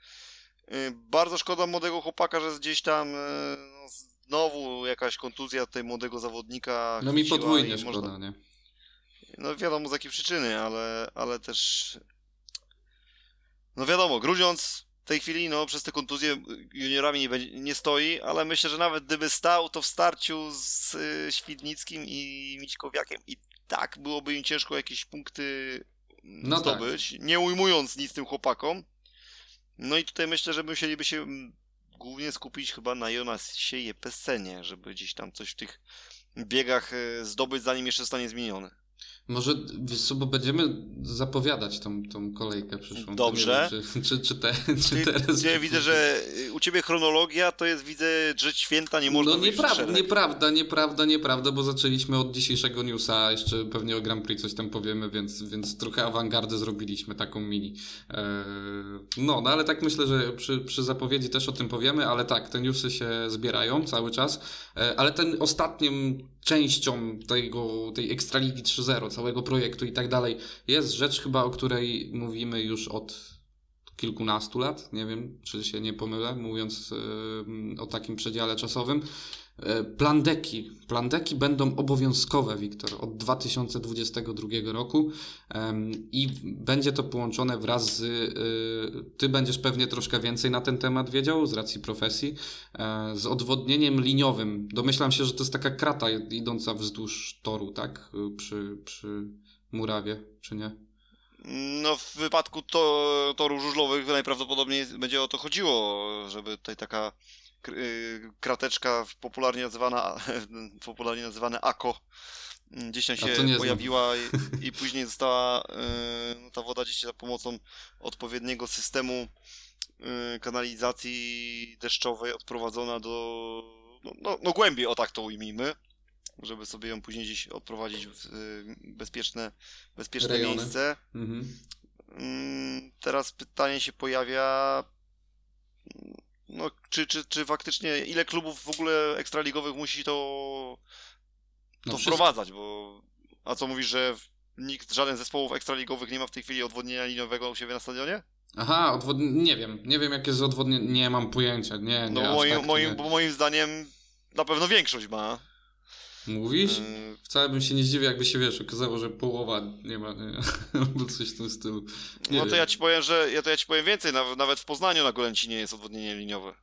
y, bardzo szkoda młodego chłopaka, że gdzieś tam, y, no, znowu jakaś kontuzja tutaj młodego zawodnika. No mi podwójnie szkoda, można- nie? No wiadomo z jakiej przyczyny, ale, ale też, no wiadomo, Grudziądz tej chwili, no przez te kontuzje juniorami nie, będzie, nie stoi, ale myślę, że nawet gdyby stał, to w starciu z y, Świdnickim i Mićkowiakiem i tak byłoby im ciężko jakieś punkty no tak. zdobyć, tak. nie ujmując nic tym chłopakom. No i tutaj myślę, że musieliby się głównie skupić chyba na Jonasie Jepesenie, żeby gdzieś tam coś w tych biegach e, zdobyć, zanim jeszcze zostanie zmieniony. Może, wiesz co, bo będziemy zapowiadać tą, tą kolejkę przyszłą. Dobrze. Wiem, czy, czy, czy, te, czy Ty, teraz... Ja widzę, że u ciebie chronologia to jest, widzę, że święta nie można No nieprawda, nieprawda, nieprawda, nieprawda, bo zaczęliśmy od dzisiejszego newsa, jeszcze pewnie o Grand Prix coś tam powiemy, więc, więc trochę awangardę zrobiliśmy, taką mini. Eee, no, no ale tak myślę, że przy, przy zapowiedzi też o tym powiemy, ale tak, te newsy się zbierają cały czas, eee, ale ten ostatnim częścią tego, tej Ekstraligi 3.0, całego projektu i tak dalej, jest rzecz chyba, o której mówimy już od kilkunastu lat, nie wiem, czy się nie pomylę, mówiąc o takim przedziale czasowym. E, plandeki. Plandeki będą obowiązkowe, Wiktor, od 2022 roku i będzie to połączone wraz z. E, ty będziesz pewnie troszkę więcej na ten temat wiedział z racji profesji. E, z odwodnieniem liniowym. Domyślam się, że to jest taka krata idąca wzdłuż toru, tak? Przy, przy murawie, czy nie? No, w wypadku to, toru żużlowych najprawdopodobniej będzie o to chodziło, żeby tutaj taka krateczka popularnie nazywana, popularnie nazywane AKO mm, gdzieś tam się pojawiła i, i, później została y, no, ta woda gdzieś za pomocą odpowiedniego systemu y, kanalizacji deszczowej odprowadzona do no, no, no głębiej, o tak to ujmijmy, żeby sobie ją później gdzieś odprowadzić w bezpieczne, bezpieczne miejsce. Mhm. Mm, teraz pytanie się pojawia no, czy, czy, czy faktycznie ile klubów w ogóle ekstraligowych musi to, to no wprowadzać, bo a co mówisz, że nikt, żaden z zespołów ekstraligowych nie ma w tej chwili odwodnienia liniowego u siebie na stadionie? Aha, odwodnie... nie wiem, nie wiem jakie jest odwodnienie, nie mam pojęcia, nie, nie No moim, tak moim, nie. bo moim zdaniem na pewno większość ma. Mówisz? Yy... Wcale bym się nie zdziwił, jakby się wiesz, okazało, że połowa nie ma, nie, albo coś w tym stylu. Nie no to ja ci powiem, że ja to ja ci powiem więcej, nawet w Poznaniu na Golęcinie jest odwodnienie liniowe.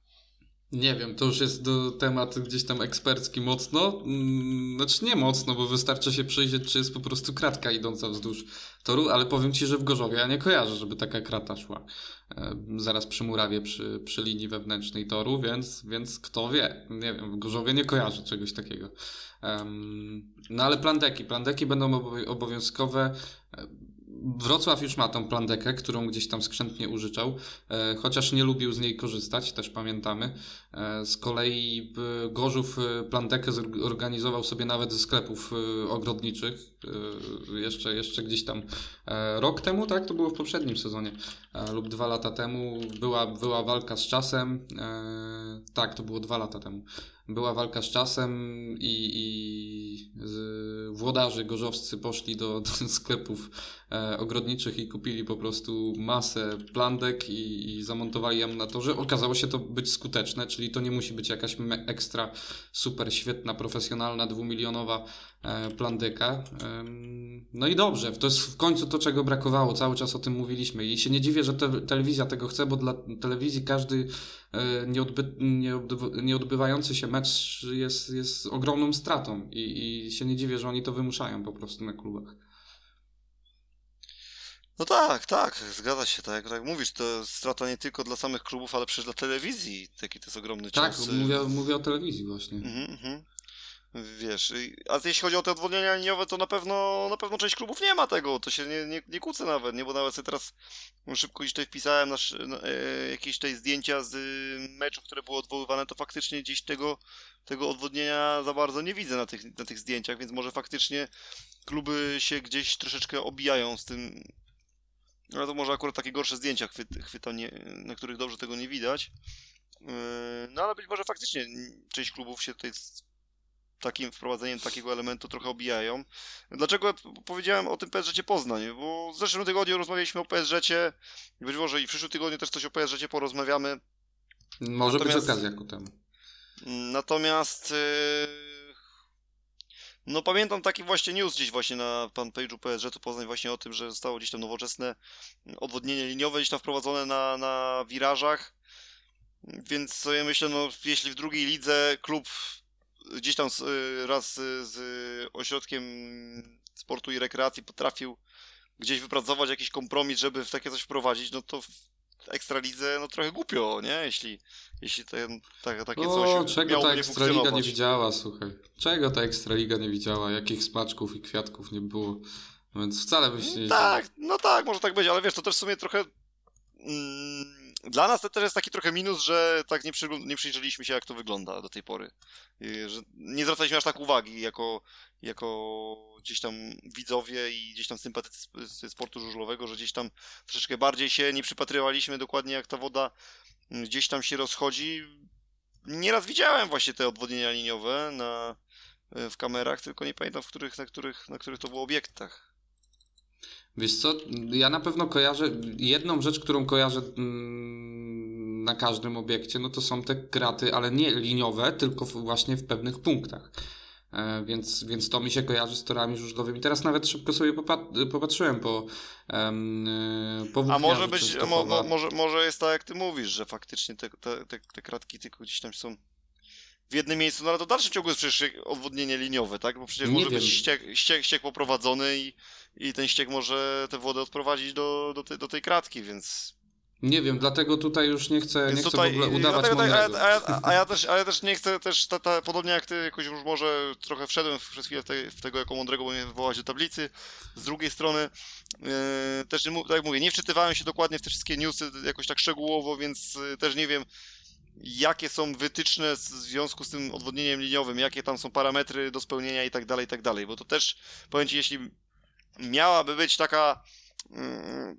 Nie wiem, to już jest do temat gdzieś tam ekspercki mocno. Mm, znaczy nie mocno, bo wystarczy się przyjrzeć, czy jest po prostu kratka idąca wzdłuż toru, ale powiem ci, że w Gorzowie ja nie kojarzę, żeby taka krata szła e, zaraz przy murawie, przy, przy linii wewnętrznej toru, więc, więc kto wie. Nie wiem, w Gorzowie nie kojarzę czegoś takiego. No ale plandeki. Plandeki będą obowiązkowe Wrocław już ma tą plandekę, którą gdzieś tam skrzętnie użyczał, e, chociaż nie lubił z niej korzystać, też pamiętamy. E, z kolei Gorzów e, plandekę zorganizował sobie nawet ze sklepów ogrodniczych, jeszcze, jeszcze gdzieś tam rok temu, tak? To było w poprzednim sezonie lub dwa lata temu. Była, była walka z czasem, tak, to było dwa lata temu była walka z czasem i, i włodarzy gorzowscy poszli do, do sklepów e, ogrodniczych i kupili po prostu masę plandek i, i zamontowali ją na torze. Okazało się to być skuteczne, czyli to nie musi być jakaś ekstra super świetna, profesjonalna, dwumilionowa e, plandeka. E, no i dobrze, to jest w końcu to, czego brakowało. Cały czas o tym mówiliśmy i się nie dziwię, że te, telewizja tego chce, bo dla telewizji każdy e, nieodby, nieodbywający się mecz jest, jest ogromną stratą i, i się nie dziwię, że oni to wymuszają po prostu na klubach. No tak, tak, zgadza się, tak, tak mówisz, to strata nie tylko dla samych klubów, ale przecież dla telewizji, taki to jest ogromny cios. Tak, mówię, mówię o telewizji właśnie. Mhm, mhm. Wiesz, a jeśli chodzi o te odwodnienia liniowe, to na pewno, na pewno część klubów nie ma tego, to się nie, nie, nie kłócę nawet, nie, bo nawet sobie teraz szybko gdzieś tutaj wpisałem nasz, e, jakieś tutaj zdjęcia z meczów, które były odwoływane, to faktycznie gdzieś tego, tego odwodnienia za bardzo nie widzę na tych, na tych zdjęciach, więc może faktycznie kluby się gdzieś troszeczkę obijają z tym, ale to może akurat takie gorsze zdjęcia chwyt, chwyta, nie, na których dobrze tego nie widać. E, no ale być może faktycznie część klubów się tutaj takim wprowadzeniem takiego elementu trochę obijają. Dlaczego powiedziałem o tym PSG Poznań? Bo w zeszłym tygodniu rozmawialiśmy o PSG, być może i w przyszłym tygodniu też coś o PSG porozmawiamy. Może natomiast, być okazja ku temu. Natomiast yy, No pamiętam taki właśnie news gdzieś właśnie na fanpage'u PSG-tu Poznań właśnie o tym, że zostało gdzieś tam nowoczesne odwodnienie liniowe gdzieś tam wprowadzone na, na wirażach. Więc sobie myślę, no jeśli w drugiej lidze klub gdzieś tam z, raz z ośrodkiem sportu i rekreacji potrafił gdzieś wypracować jakiś kompromis, żeby w takie coś wprowadzić, no to Ekstralidze no trochę głupio, nie? Jeśli, jeśli ten, tak, takie o, coś czego ta Ekstraliga nie widziała, słuchaj. Czego ta Ekstraliga nie widziała? Jakich smaczków i kwiatków nie było. Więc wcale byś nie Tak, no tak, może tak być, ale wiesz, to też w sumie trochę... Mm, dla nas to też jest taki trochę minus, że tak nie, nie przyjrzeliśmy się, jak to wygląda do tej pory. Że nie zwracaliśmy aż tak uwagi jako, jako gdzieś tam widzowie i gdzieś tam sympatycy sportu żużlowego, że gdzieś tam troszeczkę bardziej się nie przypatrywaliśmy dokładnie, jak ta woda mm, gdzieś tam się rozchodzi. Nieraz widziałem właśnie te odwodnienia liniowe na, e, w kamerach, tylko nie pamiętam, w których, na, których, na których to było obiektach. Wiesz co, ja na pewno kojarzę, jedną rzecz, którą kojarzę mm, na każdym obiekcie, no to są te kraty, ale nie liniowe, tylko właśnie w pewnych punktach. E, więc, więc to mi się kojarzy z torami żużlowymi. Teraz nawet szybko sobie popatrzyłem po, um, po A może być, mo, mo, może, może jest tak jak ty mówisz, że faktycznie te, te, te, te kratki tylko gdzieś tam są w jednym miejscu, no ale to dalszy ciągu jest przecież odwodnienie liniowe, tak? Bo przecież nie może wiem. być ściek, ściek, ściek poprowadzony i, i ten ściek może tę wodę odprowadzić do, do, te, do tej kratki, więc... Nie wiem, dlatego tutaj już nie chcę, nie chcę w ogóle udawać dlatego, a, ja, a, a, ja też, a ja też nie chcę też, ta, ta, podobnie jak ty, jakoś już może trochę wszedłem przez chwilę w, tej, w tego jako mądrego, bo mnie wywołać do tablicy. Z drugiej strony yy, też, tak jak mówię, nie wczytywałem się dokładnie w te wszystkie newsy jakoś tak szczegółowo, więc yy, też nie wiem, jakie są wytyczne w związku z tym odwodnieniem liniowym, jakie tam są parametry do spełnienia i tak dalej, i tak dalej, bo to też, powiem Ci, jeśli miałaby być taka mm,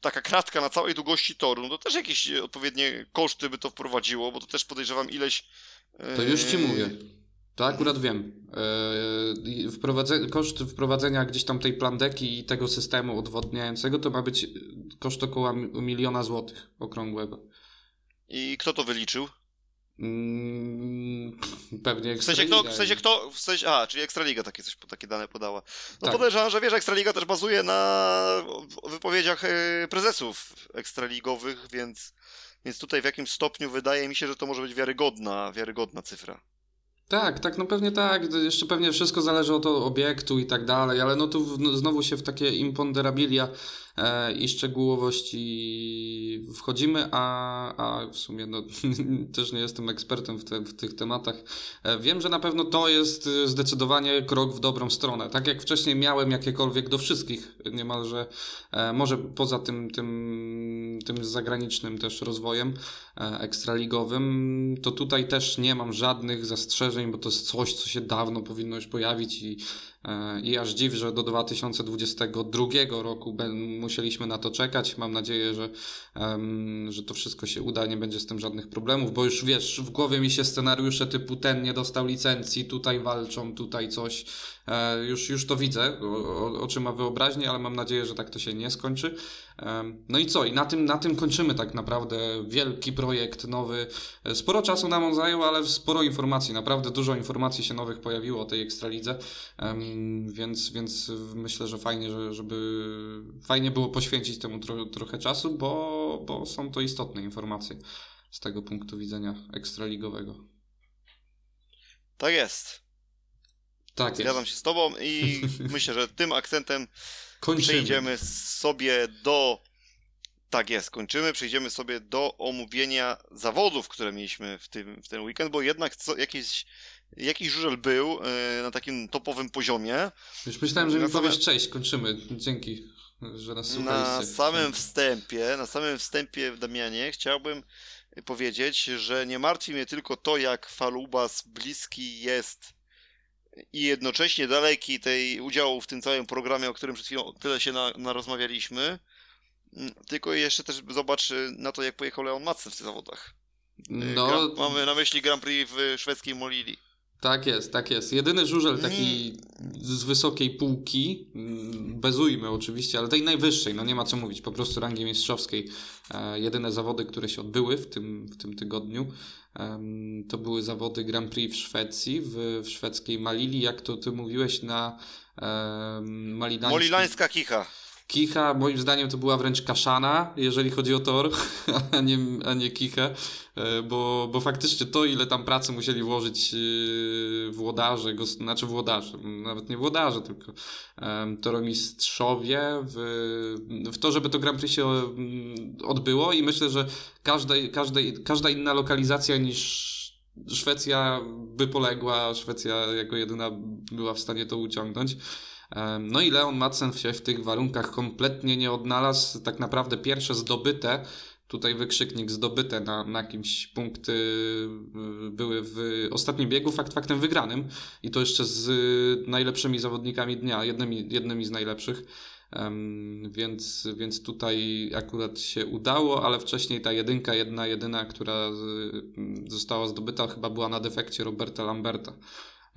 taka kratka na całej długości toru, no to też jakieś odpowiednie koszty by to wprowadziło, bo to też podejrzewam ileś... To już Ci mówię. To akurat wiem. Yy, koszt wprowadzenia gdzieś tam tej plandeki i tego systemu odwodniającego to ma być koszt około miliona złotych okrągłego. I kto to wyliczył? Mm, pewnie w sensie, kto, w sensie kto, w sensie, a, czyli Ekstraliga takie, coś, takie dane podała. No tak. podejrzewam, że wiesz, Ekstraliga też bazuje na wypowiedziach e, prezesów ekstraligowych, więc, więc tutaj w jakimś stopniu wydaje mi się, że to może być wiarygodna, wiarygodna cyfra. Tak, tak, no pewnie tak. Jeszcze pewnie wszystko zależy od obiektu i tak dalej, ale no tu no, znowu się w takie imponderabilia i szczegółowości wchodzimy, a, a w sumie no, też nie jestem ekspertem w, te, w tych tematach. E, wiem, że na pewno to jest zdecydowanie krok w dobrą stronę. Tak jak wcześniej miałem jakiekolwiek do wszystkich niemalże, e, może poza tym, tym, tym zagranicznym też rozwojem e, ekstraligowym, to tutaj też nie mam żadnych zastrzeżeń, bo to jest coś, co się dawno powinno już pojawić i E, I aż dziw, że do 2022 roku musieliśmy na to czekać. Mam nadzieję, że, że to wszystko się uda, nie będzie z tym żadnych problemów, bo już wiesz, w głowie mi się scenariusze typu ten nie dostał licencji, tutaj walczą, tutaj coś. E, już, już to widzę, oczyma wyobraźni, ale mam nadzieję, że tak to się nie skończy. No i co? I na tym, na tym kończymy tak naprawdę. Wielki projekt nowy. E, sporo czasu nam on zajął, ale sporo informacji. Naprawdę dużo informacji się nowych pojawiło o tej Ekstralidze. Więc, więc myślę, że fajnie, że, żeby fajnie było poświęcić temu tro, trochę czasu, bo, bo są to istotne informacje z tego punktu widzenia ekstraligowego. Tak jest. Tak Zgadzam jest. się z Tobą i myślę, że tym akcentem Kończymy. przejdziemy sobie do. Tak jest, kończymy. Przejdziemy sobie do omówienia zawodów, które mieliśmy w, tym, w ten weekend, bo jednak co, jakieś jakiś żużel był e, na takim topowym poziomie. Już myślałem, że mi powiesz cześć, kończymy. Dzięki, że nas słuchaliście. Na samym wstępie, na samym wstępie, Damianie, chciałbym powiedzieć, że nie martwi mnie tylko to, jak Falubas bliski jest i jednocześnie daleki tej udziału w tym całym programie, o którym przed chwilą tyle się na, narozmawialiśmy, mm, tylko jeszcze też zobacz na to, jak pojechał Leon Madsen w tych zawodach. No, Grand, mamy na myśli Grand Prix w szwedzkiej Molili. Tak jest, tak jest. Jedyny żużel taki z wysokiej półki, mm, bezujmy oczywiście, ale tej najwyższej, no nie ma co mówić, po prostu rangi mistrzowskiej. E, jedyne zawody, które się odbyły w tym, w tym tygodniu. To były zawody Grand Prix w Szwecji, w, w szwedzkiej Malili, jak to ty mówiłeś, na Malilańskiej. Molilańska kicha. Kicha moim zdaniem to była wręcz kaszana, jeżeli chodzi o tor, a nie, a nie kichę, e, bo, bo faktycznie to, ile tam pracy musieli włożyć e, włodarze, go, znaczy włodarze, nawet nie włodarze, tylko toromistrzowie w, w to, żeby to Grand Prix się odbyło i myślę, że każda, każda, każda inna lokalizacja niż Szwecja by poległa, Szwecja jako jedyna była w stanie to uciągnąć. No i Leon Madsen się w tych warunkach kompletnie nie odnalazł. Tak naprawdę pierwsze zdobyte, tutaj wykrzyknik zdobyte na, na kimś punkty y, były w ostatnim biegu, fakt faktem wygranym i to jeszcze z najlepszymi zawodnikami dnia, jednymi, jednymi z najlepszych. Um, więc, więc tutaj akurat się udało, ale wcześniej ta jedynka, jedna jedyna, która z, została zdobyta, chyba była na defekcie Roberta Lamberta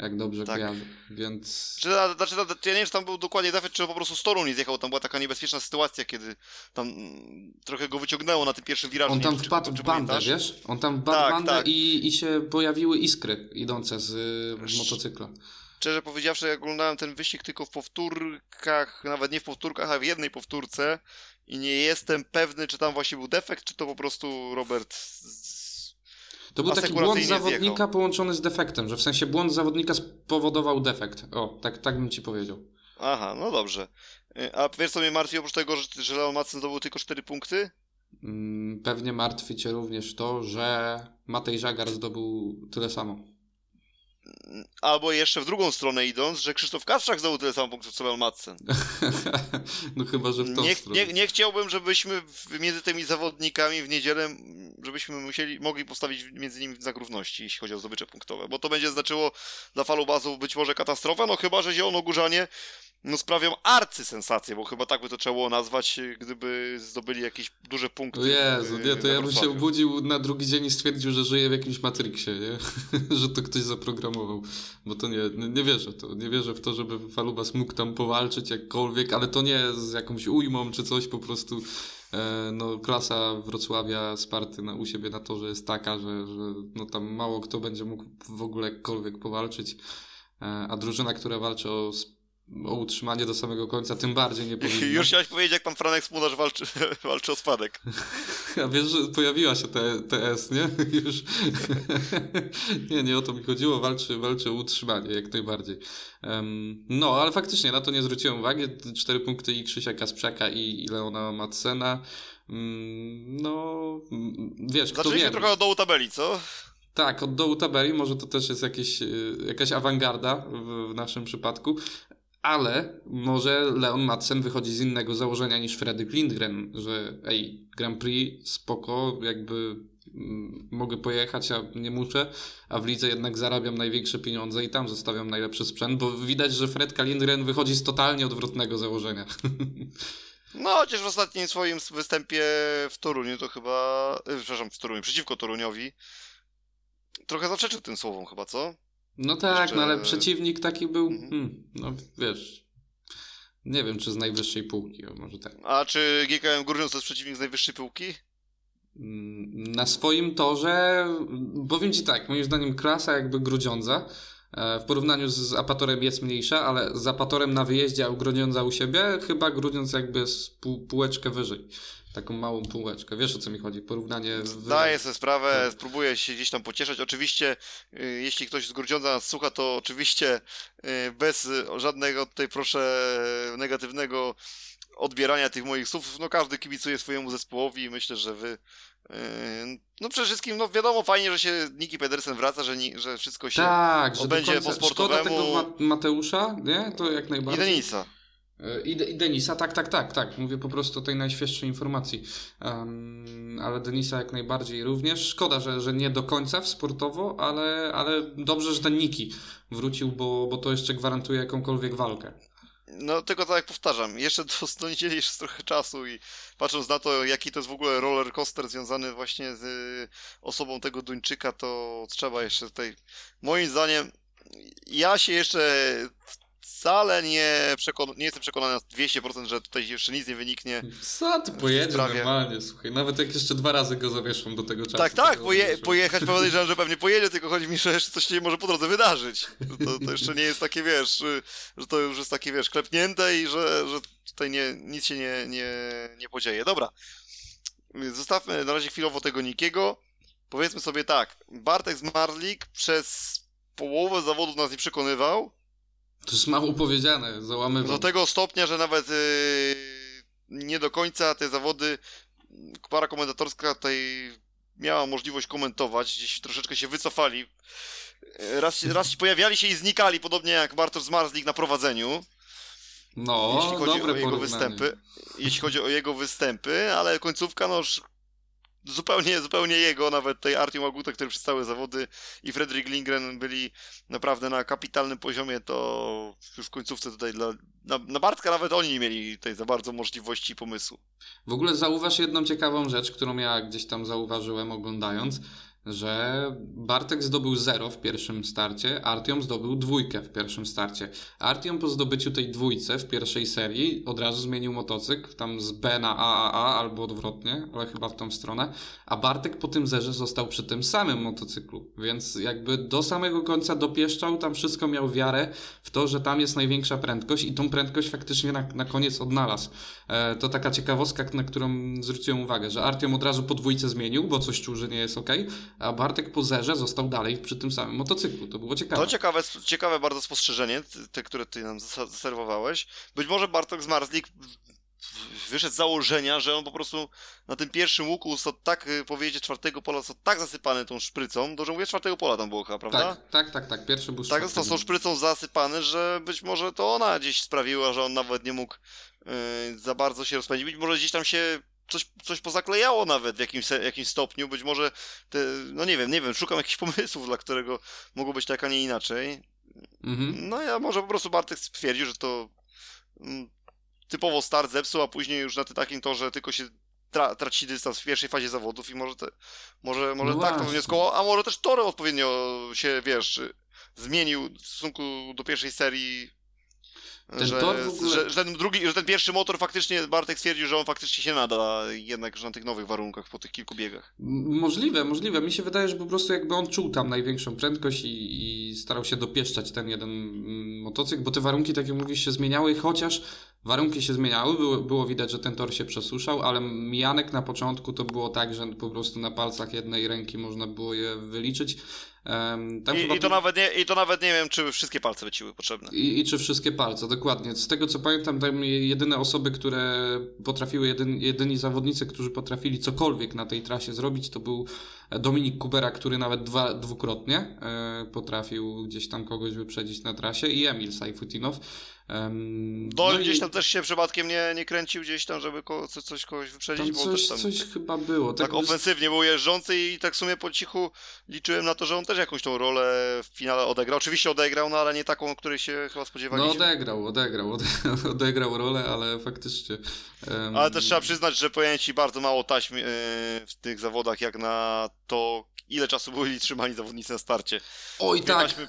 jak dobrze tak. kojarzę, więc... Czy, znaczy, ja nie wiem, czy tam był dokładnie defekt, czy po prostu z toru nie zjechał, tam była taka niebezpieczna sytuacja, kiedy tam mm, trochę go wyciągnęło na tym pierwszym wirażu. On tam wiem, wpadł w bandę, wiesz? On tam wpadł tak, bandę tak. i, i się pojawiły iskry idące z, z motocykla. Szczerze powiedziawszy, jak oglądałem ten wyścig tylko w powtórkach, nawet nie w powtórkach, a w jednej powtórce i nie jestem pewny, czy tam właśnie był defekt, czy to po prostu Robert to był taki błąd zawodnika zjechał. połączony z defektem, że w sensie błąd zawodnika spowodował defekt. O, tak, tak bym ci powiedział. Aha, no dobrze. Y, a wiesz co mnie martwi oprócz tego, że, że Leon Madsen zdobył tylko 4 punkty? Mm, pewnie martwi cię również to, że Matej Żagar zdobył tyle samo. Albo jeszcze w drugą stronę idąc, że Krzysztof Kasprzak zdobył tyle samo punktów co Leon Madsen. no chyba, że w tą nie, stronę. Nie, nie chciałbym, żebyśmy między tymi zawodnikami w niedzielę, żebyśmy musieli, mogli postawić między nimi znak równości, jeśli chodzi o zdobycze punktowe, bo to będzie znaczyło dla falubazów być może katastrofę, no chyba, że Zielono-Górzanie no sprawią arcysensację, bo chyba tak by to trzeba było nazwać, gdyby zdobyli jakieś duże punkty. Jezu, nie, to ja bym się obudził na drugi dzień i stwierdził, że żyję w jakimś Matrixie, nie? że to ktoś zaprogramował, bo to nie, nie wierzę to, nie wierzę w to, żeby Falubas mógł tam powalczyć jakkolwiek, ale to nie z jakąś ujmą czy coś, po prostu e, no, klasa Wrocławia Sparty na, u siebie na to, że jest taka, że, że no, tam mało kto będzie mógł w ogóle jakkolwiek powalczyć, e, a drużyna, która walczy o o utrzymanie do samego końca, tym bardziej nie powinno. Już chciałeś powiedzieć, jak pan Franek Smudarz walczy, walczy o spadek. A wiesz, że pojawiła się TS, nie? Już. nie, nie o to mi chodziło, walczy, walczy o utrzymanie, jak najbardziej. Um, no, ale faktycznie na to nie zwróciłem uwagi. Cztery punkty i Krzysia Kasprzaka i, i Leona Madsena. Um, no, wiesz, kto Zaczęliśmy wie. trochę od dołu tabeli, co? Tak, od dołu tabeli, może to też jest jakieś, y, jakaś awangarda w, w naszym przypadku, ale może Leon Madsen wychodzi z innego założenia niż Fredrik Lindgren, że ej, Grand Prix spoko, jakby mm, mogę pojechać, a nie muszę, a w lidze jednak zarabiam największe pieniądze i tam zostawiam najlepszy sprzęt, bo widać, że Fredka Lindgren wychodzi z totalnie odwrotnego założenia. No, chociaż w ostatnim swoim występie w Toruniu to chyba, e, przepraszam, w Toruniu, przeciwko Toruniowi, trochę zaprzeczył tym słowom chyba, co? No tak, Jeszcze... no ale przeciwnik taki był, mhm. hmm, no wiesz, nie wiem, czy z najwyższej półki, może tak. A czy GKM Górnios to jest przeciwnik z najwyższej półki? Mm, na swoim torze, powiem Ci tak, moim zdaniem klasa jakby Grudziądza e, w porównaniu z Apatorem jest mniejsza, ale z Apatorem na wyjeździe, a u Grudziądza u siebie, chyba Grudziądz jakby jest pół, półeczkę wyżej taką małą półeczkę. Wiesz o co mi chodzi? Porównanie. Zdaję sobie sprawę, tak. spróbuję się gdzieś tam pocieszać. Oczywiście, y, jeśli ktoś z Grudziądza nas słucha, to oczywiście y, bez żadnego tutaj proszę negatywnego odbierania tych moich słów. No każdy kibicuje swojemu zespołowi i myślę, że wy y, no przede wszystkim, no wiadomo, fajnie, że się Niki Pedersen wraca, że, ni, że wszystko się tak, odbędzie że po sportowemu. Szkoda tego Mateusza, nie? To jak najbardziej. I Denisa. E, I, I Denisa, tak, tak, tak, tak. Mówię po prostu o tej najświeższej informacji. Um, ale Denisa jak najbardziej również. Szkoda, że, że nie do końca w sportowo, ale, ale dobrze, że ten Niki wrócił, bo, bo to jeszcze gwarantuje jakąkolwiek walkę. No, tylko tak jak powtarzam, jeszcze do, do niedzieli jeszcze trochę czasu i patrząc na to, jaki to jest w ogóle roller coaster związany właśnie z osobą tego Duńczyka, to trzeba jeszcze tutaj, moim zdaniem, ja się jeszcze wcale nie, przekon- nie jestem przekonany na 200%, że tutaj jeszcze nic nie wyniknie. Co ty pojedzie sprawie. normalnie, słuchaj. Nawet jak jeszcze dwa razy go zawieszą do tego czasu. tak, tak, poje- pojechać podejrzewam, że pewnie pojedzie, tylko chodzi mi, że jeszcze coś się może po drodze wydarzyć. To, to jeszcze nie jest takie, wiesz, że to już jest takie, wiesz, klepnięte i że, że tutaj nie, nic się nie, nie, nie podzieje. Dobra, zostawmy na razie chwilowo tego Nikiego. Powiedzmy sobie tak, Bartek Zmarzlik przez połowę zawodów nas nie przekonywał, To jest mało powiedziane, załamywał. do tego stopnia, że nawet yy, nie do końca te zawody para komentatorska tutaj miała możliwość komentować, gdzieś troszeczkę się wycofali. Raz, raz pojawiali się i znikali, podobnie jak Bartosz Zmarzlik na prowadzeniu, No, jeśli chodzi o jego porównanie. występy. Jeśli chodzi o jego występy, ale końcówka, no już zupełnie, zupełnie jego, nawet tej Artium Aguta, który przez całe zawody i Fredrik Lindgren byli naprawdę na kapitalnym poziomie, to już w końcówce tutaj dla, na, na Bartka nawet oni nie mieli tutaj za bardzo możliwości i pomysłu. W ogóle zauważ jedną ciekawą rzecz, którą ja gdzieś tam zauważyłem oglądając, że Bartek zdobył 0 w pierwszym starcie, Artiom zdobył dwójkę w pierwszym starcie. Artiom po zdobyciu tej dwójce w pierwszej serii od razu zmienił motocykl, tam z B na AAA albo odwrotnie, ale chyba w tą stronę, a Bartek po tym zerze został przy tym samym motocyklu, więc jakby do samego końca dopieszczał, tam wszystko miał wiarę w to, że tam jest największa prędkość i tą prędkość faktycznie na, na koniec odnalazł. E, to taka ciekawostka, na którą zwróciłem uwagę, że Artiom od razu po dwójce zmienił, bo coś czuł, że nie jest ok, a Bartek po zerze został dalej przy tym samym motocyklu. To było ciekawe. To ciekawe, ciekawe bardzo spostrzeżenie, te, które ty nam zas- zaserwowałeś. Być może Bartok Zmarzlik wyszedł z założenia, że on po prostu na tym pierwszym łuku został tak, y, powiedzieć, czwartego pola został tak zasypany tą szprycą, dobrze mówię, czwartego pola tam było chyba, prawda? tak, tak, tak, tak. Pierwszy był Tak został z tą szprycą zasypany, że być może to ona gdzieś sprawiła, że on nawet nie mógł y, za bardzo się rozpędzić. Być może gdzieś tam się coś, coś pozaklejało nawet w jakimś, jakimś stopniu. Być może, te, no nie wiem, nie wiem, szukam jakichś pomysłów, dla którego mogło być tak, a nie inaczej. Mhm. No ja może po prostu Bartek stwierdził, że to mm, typowo start zepsuł, a później już na ty- takim torze tylko się tra traci dystans w pierwszej fazie zawodów i może te, może, może No tak to właśnie. wnioskował, a może też tory odpowiednio się, wiesz, zmienił w stosunku do pierwszej serii. Ten że, tor ogóle- że, że ten drugi, że ten pierwszy motor faktycznie, Bartek stwierdził, że on faktycznie się nada jednak że na tych nowych warunkach, po tych kilku biegach. Możliwe, możliwe. Mi się wydaje, że po prostu jakby on czuł tam największą prędkość i, i starał się dopieszczać ten jeden mm, motocykl, bo te warunki, tak jak mówisz, się zmieniały, chociaż warunki się zmieniały, było, było widać, że ten tor się przesuszał, ale mijanek na początku to było tak, że po prostu na palcach jednej ręki można było je wyliczyć. Tam chyba I, i, to nawet nie, I to nawet nie wiem, czy wszystkie palce by ci były potrzebne. I, I czy wszystkie palce, dokładnie. Z tego co pamiętam, tam jedyne osoby, które potrafiły, jedyn, jedyni zawodnicy, którzy potrafili cokolwiek na tej trasie zrobić, to był Dominik Kubera, który nawet dwa, dwukrotnie e, potrafił gdzieś tam kogoś wyprzedzić na trasie i Emil Sajfutinow. Em, Dol no i gdzieś tam też się przypadkiem nie, nie kręcił gdzieś tam, żeby ko, co, coś kogoś wyprzedzić, tam bo coś, tam coś chyba było. tak Tak, ofensywnie był jeżdżący i tak w sumie po cichu liczyłem na to, że on też jakąś tą rolę w finale odegrał. Oczywiście odegrał, no ale nie taką, której się chyba no spodziewaliśmy. odegrał, odegrał, odegrał, odegrał rolę, ale faktycznie... em, ale też trzeba przyznać, że pojęci bardzo mało taśm yy, w tych zawodach, jak na to, ile czasu byli trzymani zawodnicy na starcie. Oj tak, taśmy.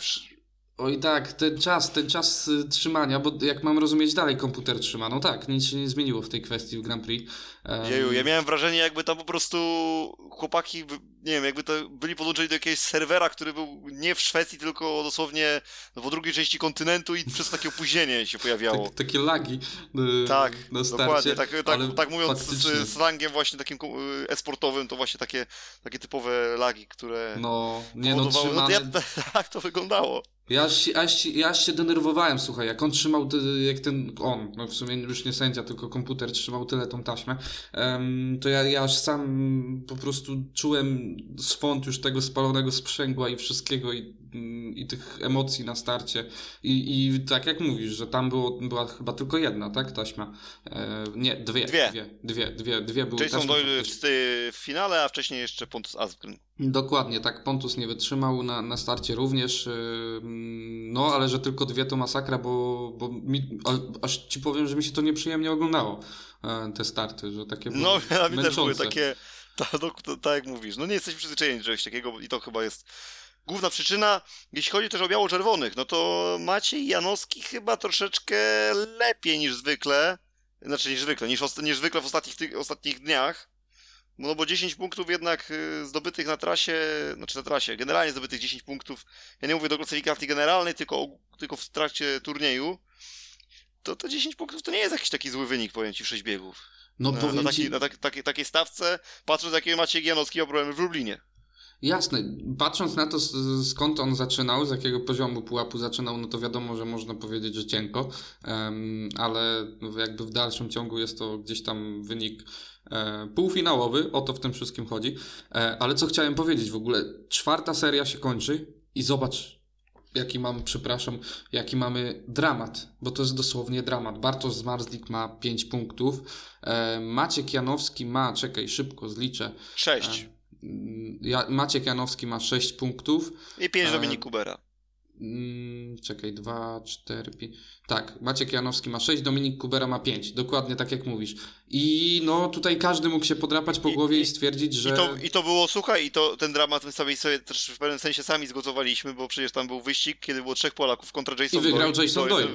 Oj tak, ten czas, ten czas y, trzymania, bo jak mam rozumieć dalej komputer trzyma, no tak, nic się nie zmieniło w tej kwestii w Grand Prix. Em, Jeju, ja miałem wrażenie, jakby tam po prostu chłopaki, nie wiem, jakby to byli podłączeni do jakiegoś serwera, który był nie w Szwecji, tylko dosłownie no, po drugiej części kontynentu i przez takie opóźnienie się pojawiało. tak, takie lagi y, Tak, na starcie. dokładnie, tak, tak, tak mówiąc faktycznie. z slangiem właśnie takim y, esportowym, to właśnie takie, takie typowe lagi, które No, nie no, powodowały, no, trzymane... ja, tak to wyglądało. Ja się- aż, się- ja się denerwowałem, słuchaj, jak on trzymał, jak ten, on, no w sumie już nie sędzia, tylko komputer trzymał tyle tą taśmę, em, to ja, ja aż sam po prostu czułem swąd już tego spalonego sprzęgła i wszystkiego i, mm, i tych emocji na starcie. I, I tak jak mówisz, że tam było, była chyba tylko jedna, tak, taśma? E, nie, dwie. Dwie. Dwie, dwie, dwie, dwie były Jason Doyle w, w finale, a wcześniej jeszcze Pontus Asgren. Dokładnie, tak. Pontus nie wytrzymał na, na starcie również. ym, No, ale że tylko dwie to masakra, bo, bo mi, aż ci powiem, że mi się to nieprzyjemnie oglądało, e, te starty, że takie No, były dla mnie też były takie, tak tak jak mówisz, no nie jesteśmy przyzwyczajeni do czegoś takiego i to chyba jest główna przyczyna. Jeśli chodzi też o biało-czerwonych, no to Maciej Janowski chyba troszeczkę lepiej niż zwykle, znaczy niż zwykle, niż, niż zwykle w ostatnich, tych, ostatnich dniach. No bo 10 punktów jednak y, zdobytych na trasie, znaczy na trasie, generalnie zdobytych 10 punktów, ja nie mówię do klasyfikacji generalnej, tylko, tylko w trakcie turnieju, to te 10 punktów to nie jest jakiś taki zły wynik, powiem Ci, w 6 biegów. No, na, na, taki, ci... na tak, tak, takiej stawce, patrząc jakie macie Janowski ma problemy w Lublinie. Jasne, patrząc na to skąd on zaczynał, z jakiego poziomu pułapu zaczynał, no to wiadomo, że można powiedzieć, że cienko, ale jakby w dalszym ciągu jest to gdzieś tam wynik e, półfinałowy, o to w tym wszystkim chodzi. E, ale co chciałem powiedzieć w ogóle, czwarta seria się kończy i zobacz, jaki mamy, przepraszam, jaki mamy dramat, bo to jest dosłownie dramat. Bartosz Zmarzlik ma 5 punktów, e, Maciek Janowski ma, czekaj, szybko zliczę. 6. E, Maciek Janowski ma 6 punktów. I 5 e, Dominik Kubera. Mm, czekaj, 2, 4, 5. Tak, Maciek Janowski ma 6, Dominik Kubera ma 5. Dokładnie tak jak mówisz. I no tutaj każdy mógł się podrapać po głowie i, i stwierdzić, że. I to, I to było, słuchaj, i to ten dramat my sobie, sobie też w pewnym sensie sami zgotowaliśmy, bo przecież tam był wyścig, kiedy było trzech Polaków kontra Jason I wygrał Doyle. Jason Doyle.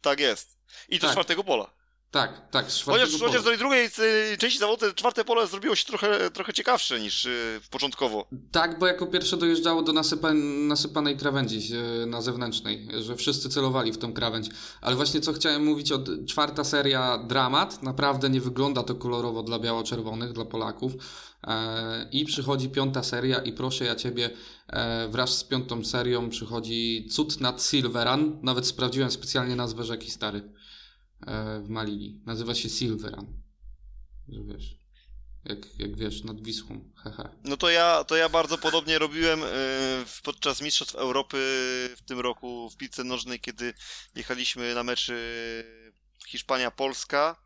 Tak jest. I to tak. czwartego pola. Tak, tak. Chociaż, chociaż do tej drugiej y, części zawodu czwarte pole zrobiło się trochę, trochę ciekawsze niż y, początkowo. Tak, bo jako pierwsze dojeżdżało do nasypa, nasypanej krawędzi y, na zewnętrznej, że wszyscy celowali w tą krawędź. Ale właśnie co chciałem mówić, od czwarta seria dramat, naprawdę nie wygląda to kolorowo dla biało-czerwonych, dla Polaków. E, I przychodzi piąta seria i proszę ja Ciebie, e, wraz z piątą serią przychodzi Cud nad Silveran. Nawet sprawdziłem specjalnie nazwę rzeki stary. E, w Malili. Nazywa się Silveran. Wiesz. Jak, jak wiesz, nad Wisłą. Hehe. No to ja, to ja bardzo podobnie robiłem e, podczas Mistrzostw Europy w tym roku w piłce nożnej, kiedy jechaliśmy na meczy Hiszpania-Polska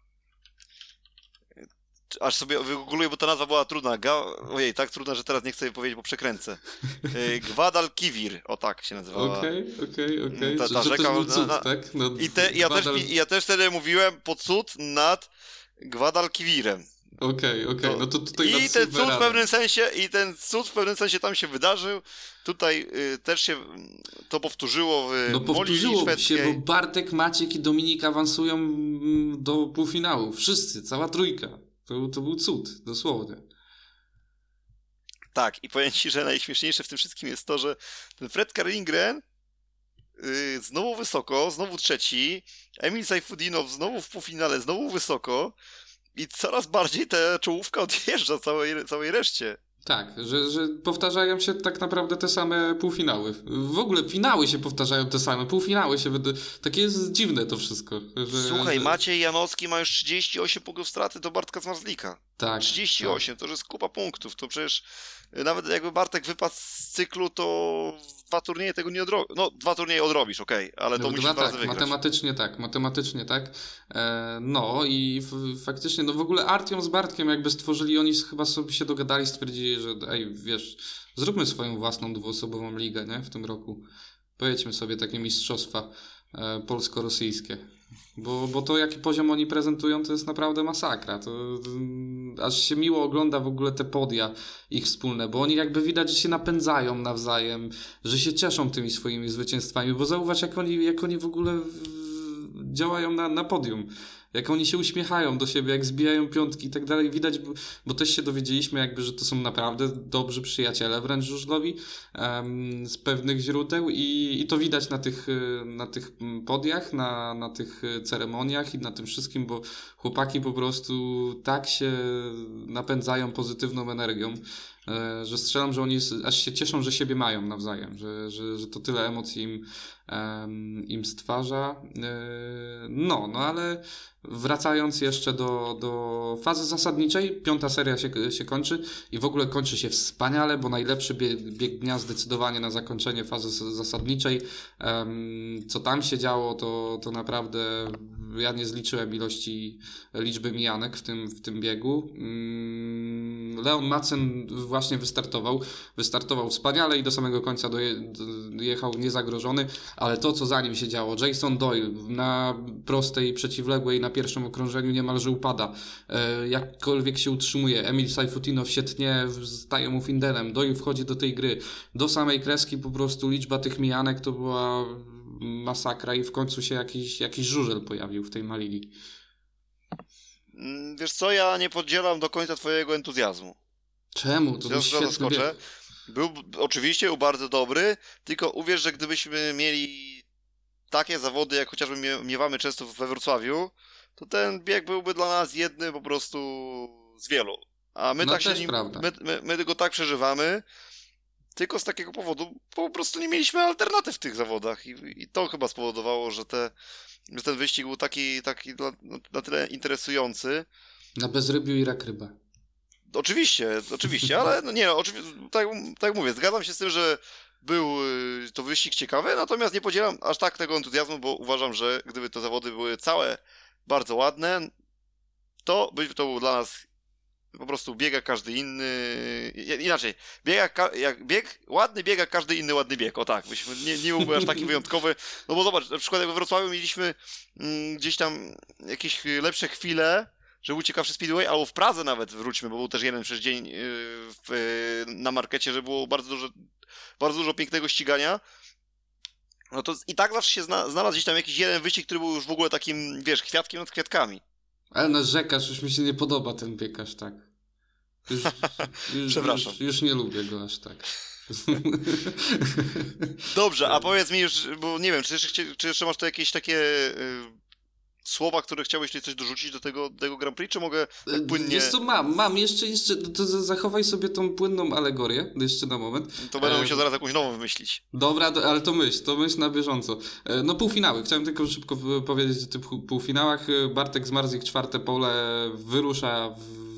aż sobie wygoogluję, bo ta nazwa była trudna. Ga... Ojej, tak trudna, że teraz nie chcę jej powiedzieć, bo przekręcę. Y, Gwadalquivir, o tak się nazywała. Okej, okej, okej. Ta, ta rzeka... Cud, na, tak? No, I, te, ja, Gwadal... też, ja też wtedy mówiłem po cud nad Gwadalquivirem. Okej, okay, okej, okay. no to tutaj I ten cud w pewnym sensie, i ten cud w pewnym sensie tam się wydarzył. Tutaj y, też się to powtórzyło w No powtórzyło się, bo Bartek, Maciek i Dominik awansują mm, do półfinału. Wszyscy, cała trójka. To, to był cud, dosłownie. Tak, i powiem ci, że najśmieszniejsze w tym wszystkim jest to, że ten Fred Karlingren yy, znowu wysoko, znowu trzeci, Emil Sajfudinow znowu w półfinale, znowu wysoko i coraz bardziej ta czołówka odjeżdża całej, całej reszcie. Tak, że, że powtarzają się tak naprawdę te same półfinały. W ogóle finały się powtarzają te same, półfinały się. Takie jest dziwne to wszystko. Że, Słuchaj, że... Maciej Janowski ma już 38 punktów straty do Bartka Zmarzlika. Tak. 38, tak. to jest kupa punktów. To przecież nawet jakby Bartek wypadł z cyklu, to dwa turnieje tego nie odrobisz. No, dwa turnieje odrobisz, okej, okay, ale to no, musisz dwa tak, wygrać. matematycznie tak, matematycznie tak. E, no i f- faktycznie, no w ogóle Artiom z Bartkiem jakby stworzyli, oni chyba sobie się dogadali, stwierdzili, że ej, wiesz, zróbmy swoją własną dwuosobową ligę, nie, w tym roku. Pojedźmy sobie takie mistrzostwa e, polsko-rosyjskie. Bo, bo to, jaki poziom oni prezentują, to jest naprawdę masakra. To, to, aż się miło ogląda w ogóle te podia ich wspólne, bo oni jakby widać, że się napędzają nawzajem, że się cieszą tymi swoimi zwycięstwami, bo zauważ, jak oni, jak oni w ogóle w, działają na, na podium jak oni się uśmiechają do siebie, jak zbijają piątki i tak dalej. Widać, bo, też się dowiedzieliśmy jakby, że to są naprawdę dobrzy przyjaciele wręcz żużlowi um, z pewnych źródeł i, i to widać na tych, na tych podiach, na, na tych ceremoniach i na tym wszystkim, bo chłopaki po prostu tak się napędzają pozytywną energią, e, że strzelam, że oni aż się cieszą, że siebie mają nawzajem, że, że, że to tyle emocji im, im stwarza. E, no, no ale Wracając jeszcze do, do fazy zasadniczej, piąta seria się, się kończy i w ogóle kończy się wspaniale, bo najlepszy bieg, dnia zdecydowanie na zakończenie fazy zasadniczej. Co tam się działo, to, to naprawdę ja nie zliczyłem ilości liczby mijanek w tym, w tym biegu. Um, Leon Madsen właśnie wystartował, wystartował wspaniale i do samego końca doje, dojechał niezagrożony, ale to, co za nim się działo, Jason Doyle na prostej, przeciwległej na pierwszym okrążeniu niemalże upada, e, jakkolwiek się utrzymuje, Emil Sajfutinow się tnie, staje mu Findelem, Doyle wchodzi do tej gry, do samej kreski po prostu liczba tych mijanek to była masakra i w końcu się jakiś, jakiś żużel pojawił w tej Malili. Mm, wiesz co, ja nie podzielam do końca twojego entuzjazmu. Czemu? To ja zaskoczę. Był oczywiście był bardzo dobry, tylko uwierz, że gdybyśmy mieli takie zawody, jak chociażby miewamy często we Wrocławiu, to ten bieg byłby dla nas jedny po prostu z wielu. A my no tak się nim, my, my, my go tak przeżywamy, tylko z takiego powodu po prostu nie mieliśmy alternatyw w tych zawodach i, i to chyba spowodowało, że, te, że ten wyścig był taki, taki na, na tyle interesujący. Na bezrybiu i rak ryba. Oczywiście, oczywiście, ale no nie, oczywiście, tak, tak mówię, zgadzam się z tym, że był y, to wyścig ciekawy, natomiast nie podzielam aż tak tego entuzjazmu, bo uważam, że gdyby te zawody były całe bardzo ładne, to by to był dla nas po prostu biega każdy inny. Inaczej, biega, jak bieg, ładny biega każdy inny ładny bieg. O tak, byśmy, nie, nie byłby aż taki wyjątkowy. No bo zobacz, na przykład jak we Wrocławiu mieliśmy mm, gdzieś tam jakieś lepsze chwile, że był ciekawszy Speedway, albo w Pradze nawet wróćmy, bo był też jeden przez dzień yy, w, yy, na markecie, że było bardzo dużo, bardzo dużo pięknego ścigania. No to i tak zawsze się zna, znalazł gdzieś tam jakiś jeden wyścig, który był już w ogóle takim, wiesz, kwiatkiem nad kwiatkami. Ale narzekasz, już mi się nie podoba ten biegasz, tak. Już, już, Przepraszam. Już, już, nie lubię go aż tak. Dobrze, a powiedz mi już, bo nie wiem, czy jeszcze, czy jeszcze masz tu jakieś takie y, słowa, które chciałeś tutaj coś dorzucić do tego, do tego Grand Prix, czy mogę tak e, płynnie... Wiesz co, mam, mam, jeszcze, jeszcze, to zachowaj sobie tą płynną alegorię, jeszcze na moment. To będę e... musiał zaraz jakąś nową wymyślić. Dobra, ale to myśl, to myśl na bieżąco. E, no półfinały, chciałem tylko szybko powiedzieć o tych półfinałach. Bartek Zmarzik, czwarte pole, wyrusza w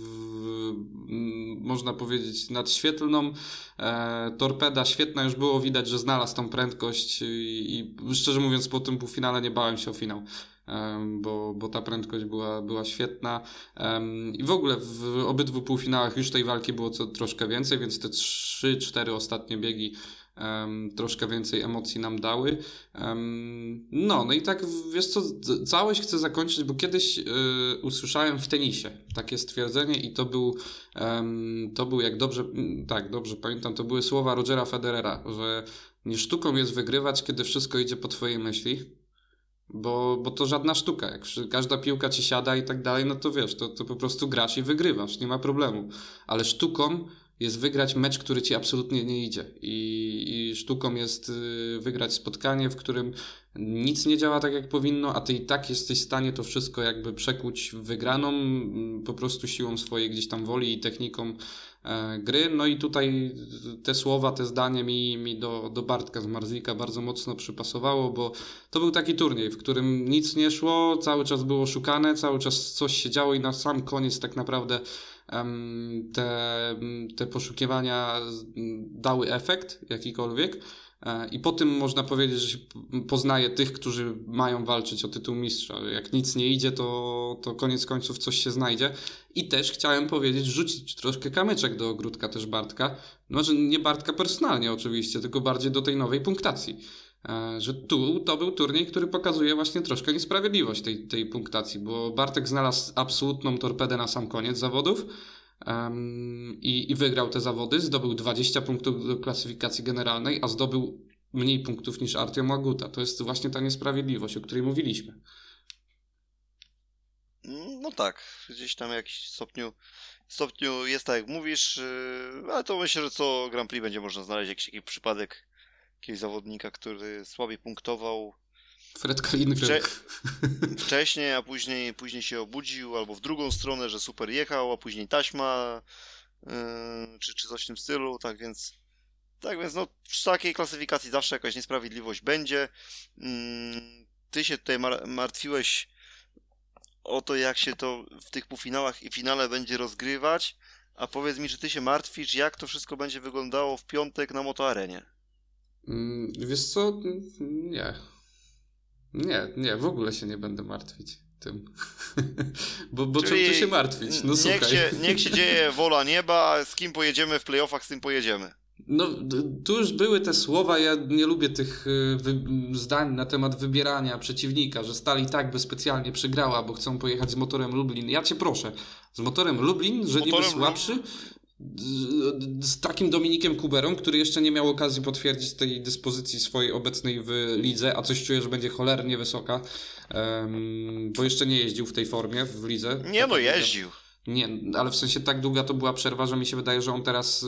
można powiedzieć, nadświetlną. E, torpeda świetna, już było widać, że znalazł tą prędkość i, i szczerze mówiąc po tym półfinale nie bałem się o finał bo, bo ta prędkość była, była świetna. I w ogóle w obydwu półfinałach już tej walki było co, troszkę więcej, więc te 3-4 ostatnie biegi troszkę więcej emocji nam dały. No, no i tak, wiesz co, całość chcę zakończyć, bo kiedyś y, usłyszałem w tenisie takie stwierdzenie i to był, to był jak dobrze, tak, dobrze pamiętam, to były słowa Rogera Federera, że nie sztuką jest wygrywać, kiedy wszystko idzie po twojej myśli, bo, bo to żadna sztuka. Jak każda piłka ci siada i tak dalej, no to wiesz, to, to po prostu grasz i wygrywasz, nie ma problemu. Ale sztuką jest wygrać mecz, który ci absolutnie nie idzie. I, i sztuką jest y, wygrać spotkanie, w którym nic nie działa tak, jak powinno, a ty i tak jesteś w stanie to wszystko jakby przekuć wygraną, mm, po prostu siłą swojej gdzieś tam woli i techniką e, gry. No i tutaj te słowa, te zdanie mi, mi do, do Bartka z Marzlika bardzo mocno przypasowało, bo to był taki turniej, w którym nic nie szło, cały czas było szukane, cały czas coś się działo i na sam koniec tak naprawdę te, te poszukiwania dały efekt jakikolwiek. E, I po tym można powiedzieć, że się poznaje tych, którzy mają walczyć o tytuł mistrza. Jak nic nie idzie, to, to koniec końców coś się znajdzie. I też chciałem powiedzieć, rzucić troszkę kamyczek do ogródka też Bartka. Znaczy nie Bartka personalnie oczywiście, tylko bardziej do tej nowej punktacji. E, że tu to był turniej, który pokazuje właśnie troszkę niesprawiedliwość tej, tej punktacji, bo Bartek znalazł absolutną torpedę na sam koniec zawodów um, i, i wygrał te zawody, zdobył 20 punktów do klasyfikacji generalnej, a zdobył mniej punktów niż Artyom Łaguta. To jest właśnie ta niesprawiedliwość, o której mówiliśmy. No tak, gdzieś tam w jakimś stopniu, stopniu jest tak jak mówisz, yy, ale to myślę, że co Grand Prix będzie można znaleźć jakiś taki przypadek jakiegoś zawodnika, który słabiej punktował. Fred. Wcze wcześniej, a później, później się obudził, albo w drugą stronę, że super jechał, a później taśma, yy, czy, czy coś w tym stylu, tak więc tak więc no, w takiej klasyfikacji zawsze jakaś niesprawiedliwość będzie. Yy, ty się tutaj mar martwiłeś o to, jak się to w tych półfinałach i finale będzie rozgrywać, a powiedz mi, czy ty się martwisz, jak to wszystko będzie wyglądało w piątek na motoarenie? Mm, wiesz co? Nie. Nie, nie, w ogóle się nie będę martwić. tym. bo bo czym tu się martwić? No niech słuchaj. Się, niech się dzieje wola nieba, z kim pojedziemy w playoffach, z tym pojedziemy. No, tu już były te słowa, ja nie lubię tych y, zdań na temat wybierania przeciwnika, że Stali tak by specjalnie przegrała, bo chcą pojechać z motorem Lublin. Ja cię proszę, z motorem Lublin, że niby słabszy, z, takim Dominikiem Kuberą, który jeszcze nie miał okazji potwierdzić tej dyspozycji swojej obecnej w lidze, a coś czuję, że będzie cholernie wysoka, um, bo jeszcze nie jeździł w tej formie w lidze. Nie no, jeździł. Nie, ale w sensie tak długa to była przerwa, że mi się wydaje, że on teraz y,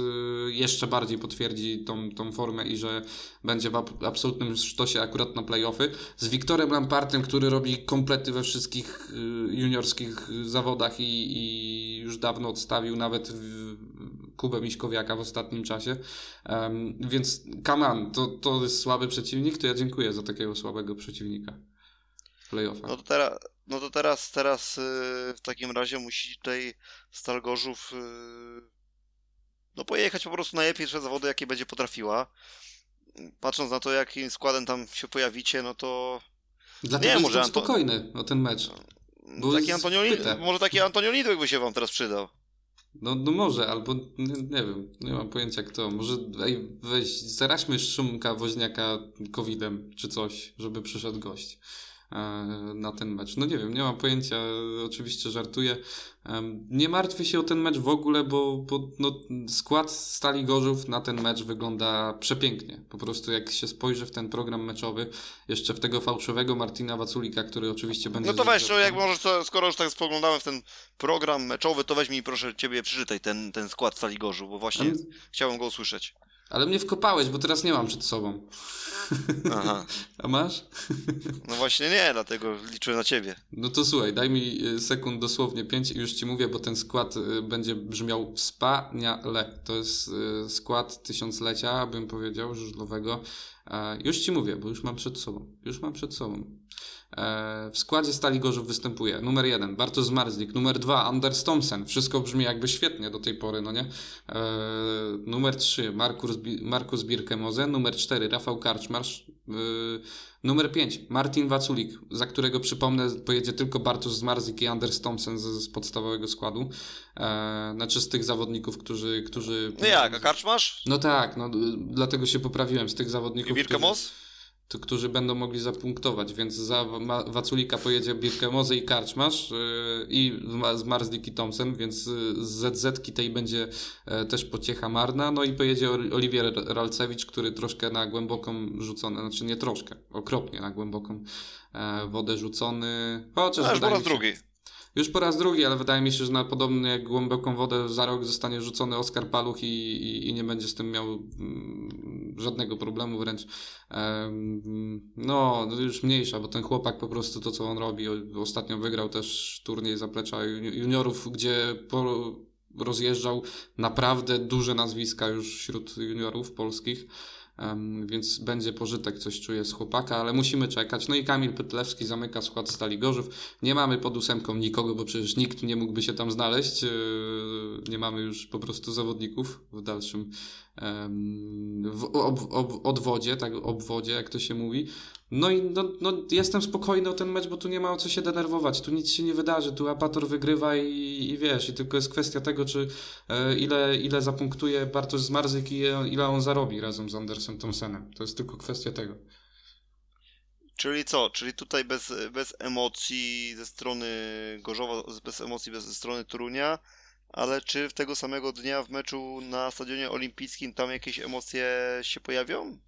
jeszcze bardziej potwierdzi tą, tą formę i że będzie w absolutnym sztosie akurat na playoffy. Z Wiktorem Lampartem, który robi komplety we wszystkich y, juniorskich zawodach i, i już dawno odstawił nawet Kubę Miśkowiaka w ostatnim czasie. Um, więc Kaman, to, to jest słaby przeciwnik, to ja dziękuję za takiego słabego przeciwnika w playoffach. No to teraz no to teraz, teraz yy, w takim razie musi tutaj Stal Gorzów yy, no pojechać po prostu na pierwsze zawody, jakie będzie potrafiła. Patrząc na to, jakim składem tam się pojawicie, no to... Dlatego nie, może Anto... spokojny o ten mecz. Bo taki Antonio może taki Antonio Lidwek by się wam teraz przydał. No, no może, albo nie, nie, wiem, nie mam pojęcia kto. Może ej, weź, zaraźmy szumka woźniaka covidem czy coś, żeby przyszedł gość. E, na ten mecz. No nie wiem, nie mam pojęcia, oczywiście żartuję. Nie martwię się o ten mecz w ogóle, bo, bo no, skład Stali Gorzów na ten mecz wygląda przepięknie. Po prostu jak się spojrzy w ten program meczowy, jeszcze w tego fałszywego Martina Waculika, który oczywiście będzie... No to weź, no, jak możesz, to, skoro już tak spoglądamy w ten program meczowy, to weź mi proszę Ciebie przeczytaj ten, ten skład Stali Gorzów, bo właśnie Ale... chciałem go usłyszeć. Ale mnie wkopałeś, bo teraz nie mam przed sobą. Aha. A masz? No właśnie nie, dlatego liczę na ciebie. No to słuchaj, daj mi y, sekund dosłownie pięć i już ci mówię, bo ten skład y, będzie brzmiał wspaniale. To jest y, skład tysiąclecia, bym powiedział, żużlowego. Już ci mówię, bo już mam przed sobą. Już mam przed sobą. E, w składzie Stali Gorzów występuje numer jeden Bartosz Zmarzlik, numer dwa Anders Thompson. Wszystko brzmi jakby świetnie do tej pory, no nie? E, numer trzy Markus, Markus Birkemoze, numer cztery Rafał Karczmarz, e, numer pięć Martin Waculik, za którego przypomnę pojedzie tylko Bartosz Zmarzlik i Anders Thompson z, z podstawowego składu. znaczy z tych zawodników, którzy... którzy no jak, a Karczmarz? No tak, no, dlatego się poprawiłem z tych zawodników. I Birkemos? Którzy którzy będą mogli zapunktować, więc za Waculika pojedzie Birkemoze i Karczmasz yy, i z Marsdik i Thompson, więc z ZZ tej będzie yy, też pociecha marna, no i pojedzie Oliwier Ralcewicz, który troszkę na głęboką rzucony, znaczy nie troszkę, okropnie na głęboką yy, wodę rzucony, chociaż Aż po raz drugi. Już po raz drugi, ale wydaje mi się, że na podobnie jak głęboką wodę za rok zostanie rzucony Oskar Paluch i, i, i nie będzie z tym miał mm, żadnego problemu wręcz. no, już mniejsza, bo ten chłopak po prostu to, co on robi, ostatnio wygrał też turniej zaplecza juniorów, gdzie po, rozjeżdżał naprawdę duże nazwiska już wśród juniorów polskich. Więc będzie pożytek, coś czuję z chłopaka, ale musimy czekać. No i Kamil Pytlewski zamyka skład Stali Gorzów. Nie mamy pod ósemką nikogo, bo przecież nikt nie mógłby się tam znaleźć. Yy, nie mamy już po prostu zawodników w dalszym w ob, ob, odwodzie, tak, obwodzie, jak to się mówi. No i no, no, jestem spokojny o ten mecz, bo tu nie ma o co się denerwować. Tu nic się nie wydarzy. Tu Apator wygrywa i, i wiesz, i tylko jest kwestia tego, czy e, ile, ile zapunktuje Bartosz Zmarzyk i ile on zarobi razem z Andersem Thompsonem. To jest tylko kwestia tego. Czyli co? Czyli tutaj bez, bez emocji ze strony Gorzowa, bez emocji ze strony Torunia ale czy w tego samego dnia w meczu na Stadionie Olimpijskim tam jakieś emocje się pojawią?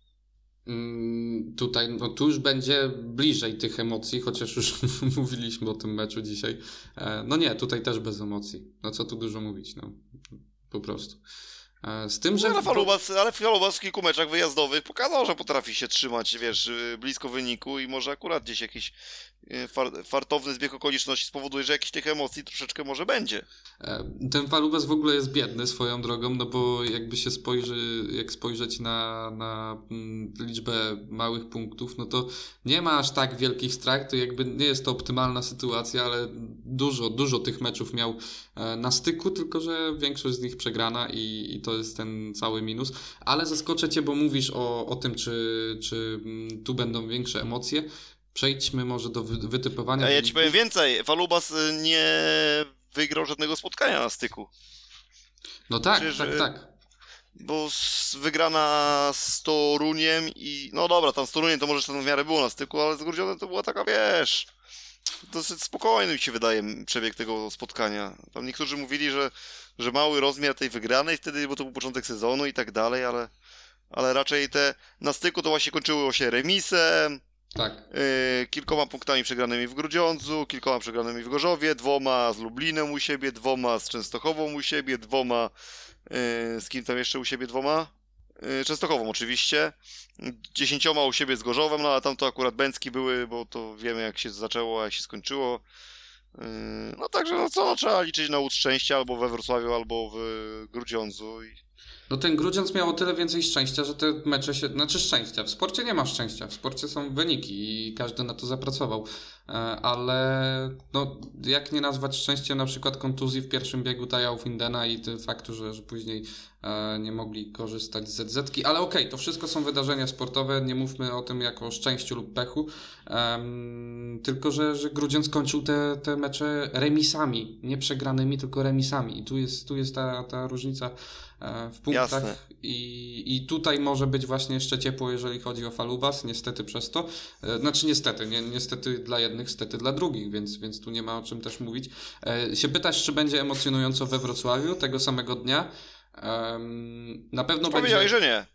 Mm, tutaj, no tu już będzie bliżej tych emocji, chociaż już mówiliśmy o tym meczu dzisiaj. E, no nie, tutaj też bez emocji. No co tu dużo mówić, no po prostu. E, z tym, że... No, ale Falubas, ale Falubas w kilku meczach wyjazdowych pokazał, że potrafi się trzymać, wiesz, y, blisko wyniku i może akurat gdzieś jakiś fartowny zbieg okoliczności spowoduje, że jakiś tych emocji troszeczkę może będzie. E, ten Falubas w ogóle jest biedny swoją drogą, no bo jakby się spojrzy, jak spojrzeć na, na mm, liczbę małych punktów, no to nie ma aż tak wielkich strat, to jakby nie jest to optymalna sytuacja, ale dużo, dużo tych meczów miał e, na styku, tylko że większość z nich przegrana i, i to jest ten cały minus. Ale zaskoczę Cię, bo mówisz o, o tym, czy, czy mm, tu będą większe emocje. Przejdźmy może do wy wytypowania. A ja ci powiem więcej. Falubas y, nie wygrał żadnego spotkania na styku. No tak, Przecież, tak, y, tak. Bo wygrana z Toruniem i... No dobra, tam z Toruniem to może tam w miarę było na styku, ale z Grudzionem to była taka, wiesz... Dosyć spokojny mi się wydaje przebieg tego spotkania. Tam niektórzy mówili, że, że mały rozmiar tej wygranej wtedy, bo to był początek sezonu i tak dalej, ale, ale raczej te na styku to właśnie kończyło się remisem, Tak. Yy, kilkoma punktami przegranymi w Grudziądzu, kilkoma przegranymi w Gorzowie, dwoma z Lublinem u siebie, dwoma z Częstochową u siebie, dwoma yy, z kim tam jeszcze u siebie dwoma? Yy, Częstochową oczywiście, dziesięcioma u siebie z Gorzowem, no ale tam to akurat Bęcki były, bo to wiemy jak się zaczęło, a jak się skończyło. No także no co, no, trzeba liczyć na łód szczęścia albo we Wrocławiu, albo w Grudziądzu i No ten Grudziądz miał o tyle więcej szczęścia, że te mecze się... Znaczy szczęścia. W sporcie nie ma szczęścia. W sporcie są wyniki i każdy na to zapracował. E, Ale no, jak nie nazwać szczęściem na przykład kontuzji w pierwszym biegu Taja Findena i faktu, że, że później e, nie mogli korzystać z ZZ-ki. Ale okej, to wszystko są wydarzenia sportowe. Nie mówmy o tym jako szczęściu lub pechu. Tylko, że, że Grudziądz skończył te, te mecze remisami. Nie przegranymi, tylko remisami. I tu jest, tu jest ta, ta różnica e, w punktach. Jasne. I, I tutaj może być właśnie jeszcze ciepło, jeżeli chodzi o Falubas, niestety przez to. E, Znaczy niestety, nie, niestety dla jednych, stety dla drugich, więc, więc tu nie ma o czym też mówić. E, się pytasz, czy będzie emocjonująco we Wrocławiu tego samego dnia? Em, na pewno powiedziałeś, będzie... że nie.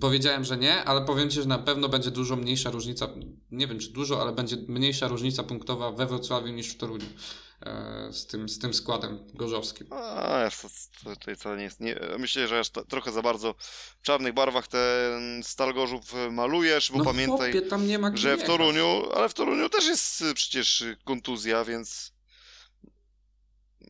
Powiedziałem, że nie, ale powiem Ci, że na pewno będzie dużo mniejsza różnica, nie wiem czy dużo, ale będzie mniejsza różnica punktowa we Wrocławiu niż w Toruniu e, z, tym, z tym składem gorzowskim. A, to, to, to wcale nie jest. Nie, myślę, że aż ta, trochę za bardzo w czarnych barwach ten stal Gorzów malujesz, bo no pamiętaj, chłopie, że w. Toruniu, ale w Toruniu też jest y, przecież kontuzja, więc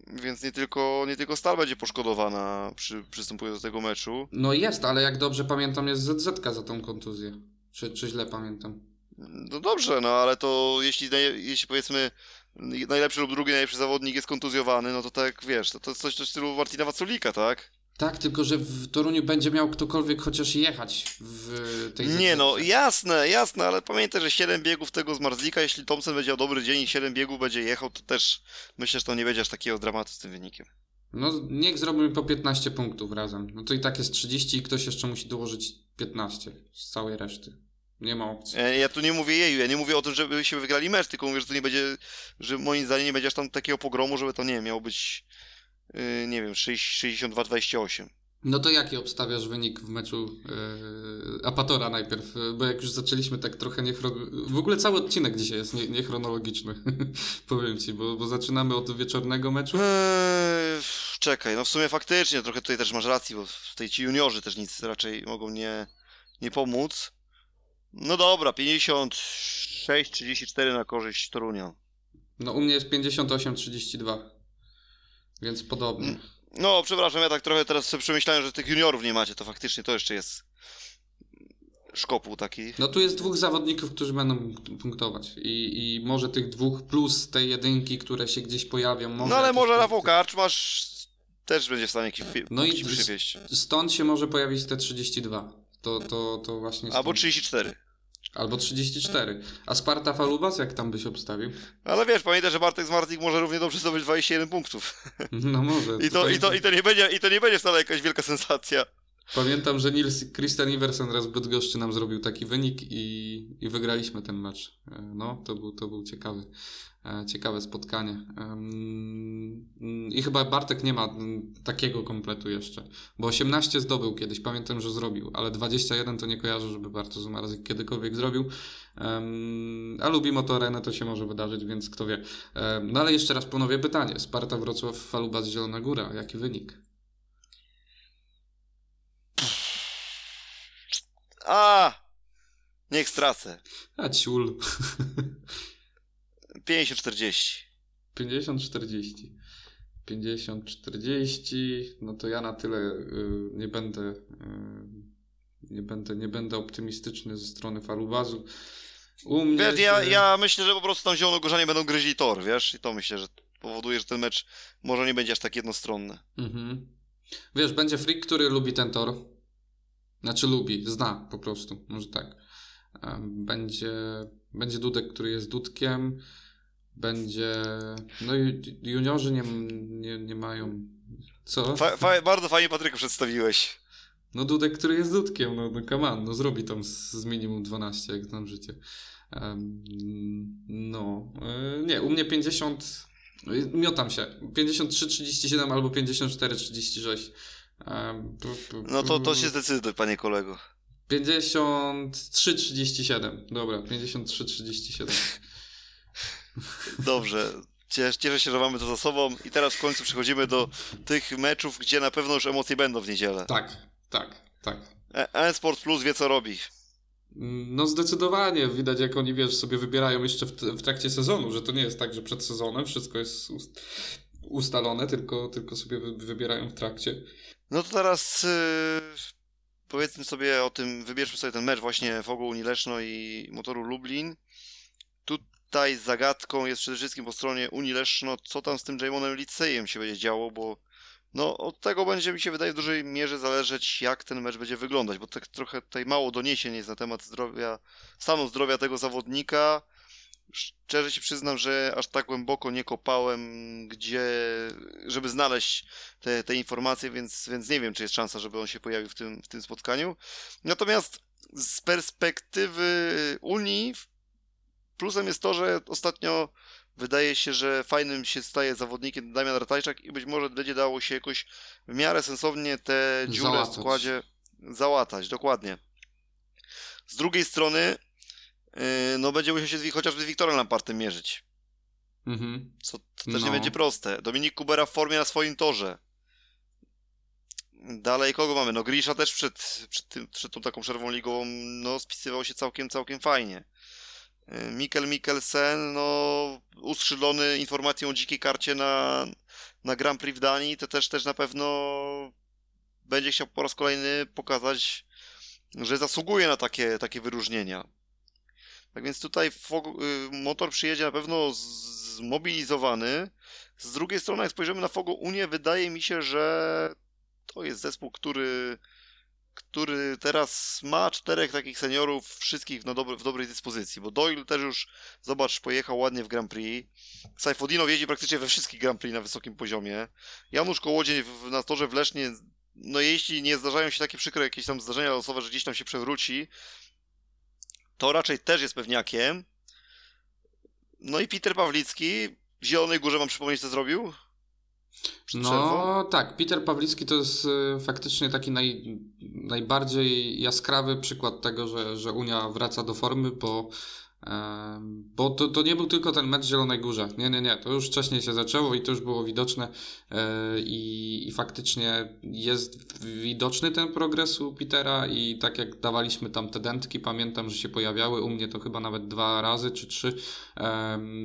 więc nie tylko, nie tylko stal będzie poszkodowana przy, przystępując do tego meczu. No jest, ale jak dobrze pamiętam, jest ZZ za tą kontuzję. Czy, czy źle pamiętam? No dobrze, no ale to jeśli, jeśli powiedzmy najlepszy lub drugi najlepszy zawodnik jest kontuzjowany, no to tak wiesz, to, to jest coś w stylu Martina Waculika, tak? Tak, tylko że w Toruniu będzie miał ktokolwiek chociaż jechać w tej Nie ZZ. no, jasne, jasne, ale pamiętaj, że 7 biegów tego z Marzlika, jeśli Thompson będzie miał dobry dzień i 7 biegów będzie jechał, to też myślę, że to nie będzie aż takiego dramatu z tym wynikiem. No niech zrobimy po 15 punktów razem. No to i tak jest 30 i ktoś jeszcze musi dołożyć 15 z całej reszty. Nie ma opcji. E, Ja tu nie mówię jeju, ja nie mówię o tym, żeby się wygrali mecz, tylko mówię, że to nie będzie, że moim zdaniem nie będzie aż tam takiego pogromu, żeby to nie wiem, miało być, yy, nie wiem, 62-28. No to jaki obstawiasz wynik w meczu yy, Apatora najpierw? Bo jak już zaczęliśmy tak trochę niechronologicznie. W ogóle cały odcinek dzisiaj jest nie, niechronologiczny. Powiem ci, bo, bo zaczynamy od wieczornego meczu. Eee, czekaj, no w sumie faktycznie, trochę tutaj też masz rację, bo w tej ci juniorzy też nic raczej mogą nie, nie pomóc. No dobra, 56-34 na korzyść Torunia. No u mnie jest 58-32. Więc podobnie. No, przepraszam, ja tak trochę teraz sobie przemyślałem, że tych juniorów nie macie, to faktycznie to jeszcze jest szkopuł taki. No tu jest dwóch zawodników, którzy będą punktować. I, I może tych dwóch plus tej jedynki, które się gdzieś pojawią. Może No ale może. Rafał Karczmasz też będzie w stanie jakiś No i przywieźć. Stąd się może pojawić te 32. To, to, to właśnie. Albo stąd. 34. Albo 34. A Sparta Falubas, jak tam byś obstawił? Ale wiesz, pamiętaj, że Bartek Zmartnik może równie dobrze zdobyć 21 punktów. No może. I to, i to, i to, nie, będzie, i to nie będzie wcale jakaś wielka sensacja. Pamiętam, że Nils Christian Iversen raz w Bydgoszczy nam zrobił taki wynik i, i wygraliśmy ten mecz. E, No, to był, to był ciekawy, ciekawe spotkanie. Mm, I chyba Bartek nie ma takiego kompletu jeszcze, bo 18 zdobył kiedyś, pamiętam, że zrobił, ale 21 to nie kojarzę, żeby Bartosz Zumarzik kiedykolwiek zrobił. A lubi motorenę, to się może wydarzyć, więc kto wie. No ale jeszcze raz ponowię pytanie. Sparta Wrocław, Falubas Zielona Góra. Jaki wynik? A! Niech stracę. A ciul. 50-40. 50-40. 50-40, no to ja na tyle y, nie będę y, nie będę, nie będę optymistyczny ze strony Falubazu. U mnie Wiesz, ja, ja myślę, że po prostu tam zielonogorzanie będą gryźli tor, wiesz? I to myślę, że powoduje, że ten mecz może nie będzie aż tak jednostronny. Mhm. Wiesz, będzie freak, który lubi ten tor. Znaczy lubi, zna po prostu, może tak. Będzie, będzie Dudek, który jest Dudkiem. Będzie. No i juniorzy nie, nie, nie mają. Co? Fa, fa, bardzo fajnie Patryka przedstawiłeś. No Dudek, który jest Dudkiem, no, no come on, no zrobi tam z, z minimum 12, jak znam życie. Um, no, yy, nie, u mnie 50, miotam się, 53-37 albo 54-36. Um, no to, to się zdecyduj, panie kolego. 53-37, dobra, 53-37. Dobrze. Cieszę się, że mamy to za sobą i teraz w końcu przechodzimy do tych meczów, gdzie na pewno już emocje będą w niedzielę. Tak, tak, tak. E-Sport Plus wie co robi. No zdecydowanie, widać jak oni, wiesz, sobie wybierają jeszcze w, w trakcie sezonu, że to nie jest tak, że przed sezonem wszystko jest ust ustalone, tylko, tylko sobie wy wybierają w trakcie. No to teraz yy, powiedzmy sobie o tym, wybierzmy sobie ten mecz właśnie Fogu Unileszno i Motoru Lublin. Tutaj zagadką jest przede wszystkim po stronie Unileszno, co tam z tym Jamonem Licejem się będzie działo, bo no, od tego będzie mi się wydaje w dużej mierze zależeć, jak ten mecz będzie wyglądać, bo tak trochę tutaj mało doniesień jest na temat zdrowia, stanu zdrowia tego zawodnika. Szczerze się przyznam, że aż tak głęboko nie kopałem, gdzie, żeby znaleźć te, te informacje, więc, więc nie wiem, czy jest szansa, żeby on się pojawił w tym, w tym spotkaniu. Natomiast z perspektywy Unii, plusem jest to, że ostatnio wydaje się, że fajnym się staje zawodnikiem Damian Ratajczak i być może będzie dało się jakoś w miarę sensownie te dziury załatać. w składzie załatać, dokładnie. Z drugiej strony, yy, no będzie musiał się chociażby z Wiktorem Lampartem mierzyć. Mhm. Co też no. nie będzie proste. Dominik Kubera w formie na swoim torze. Dalej kogo mamy? No Grisza też przed, przed, tym, przed tą taką przerwą ligową no, spisywał się całkiem, całkiem fajnie. Mikkel Mikkelsen, no, uskrzydlony informacją o dzikiej karcie na, na Grand Prix w Danii, to też, też na pewno będzie chciał po raz kolejny pokazać, że zasługuje na takie, takie wyróżnienia. Tak więc tutaj y, motor przyjedzie na pewno zmobilizowany. Z drugiej strony, jak spojrzymy na Fogo Unię, wydaje mi się, że to jest zespół, który który teraz ma czterech takich seniorów, wszystkich no dobry, w dobrej dyspozycji, bo Doyle też już, zobacz, pojechał ładnie w Grand Prix. Sajfodino jeździ praktycznie we wszystkich Grand Prix na wysokim poziomie. Janusz Kołodziej na torze w Lesznie, no jeśli nie zdarzają się takie przykre jakieś tam zdarzenia losowe, że gdzieś tam się przewróci, to raczej też jest pewniakiem. No i Peter Pawlicki w Zielonej Górze, mam przypomnieć, co zrobił? No tak, Peter Pawlicki to jest y, faktycznie taki naj, najbardziej jaskrawy przykład tego, że, że Unia wraca do formy, bo bo to, to nie był tylko ten mecz w Zielonej Górze. Nie, nie, nie. To już wcześniej się zaczęło i to już było widoczne e, i, i faktycznie jest widoczny ten progres u Petera i tak jak dawaliśmy tam te dętki, pamiętam, że się pojawiały u mnie to chyba nawet dwa razy czy trzy,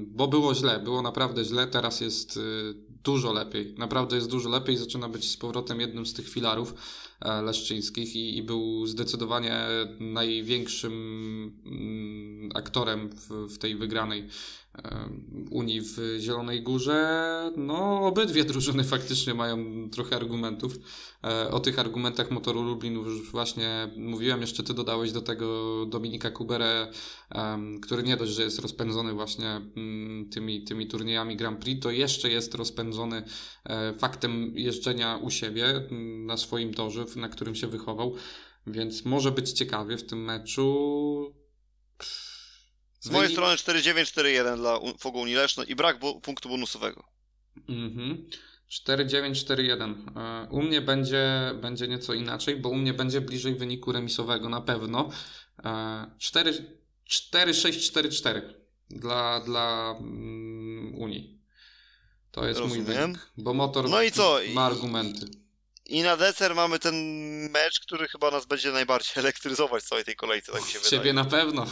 bo było źle, było naprawdę źle, teraz jest y, dużo lepiej. Naprawdę jest dużo lepiej, zaczyna być z powrotem jednym z tych filarów e, leszczyńskich i, i był zdecydowanie największym mm, aktorem w, w tej wygranej Unii w Zielonej Górze. No, obydwie drużyny faktycznie mają trochę argumentów. E, o tych argumentach motoru Lublin już właśnie mówiłem. Jeszcze ty dodałeś do tego Dominika Kuberę, który nie dość, że jest rozpędzony właśnie mm, tymi, tymi turniejami Grand Prix, to jeszcze jest rozpędzony e, faktem jeżdżenia u siebie mm, na swoim torze, na którym się wychował. Więc może być ciekawie w tym meczu. Z mojej strony 4-9-4-1 dla Fogu Unileszno i brak punktu bonusowego. Mhm. 4-9-4-1. E, u mnie będzie, będzie nieco inaczej, bo u mnie będzie bliżej wyniku remisowego na pewno. 4-6-4-4 e, dla, dla um, Unii. To jest Rozumiem. mój wynik, bo motor no i co? ma argumenty. I na deser mamy ten mecz, który chyba nas będzie najbardziej elektryzować w całej tej kolejce, tak mi się wydaje. Ciebie na pewno.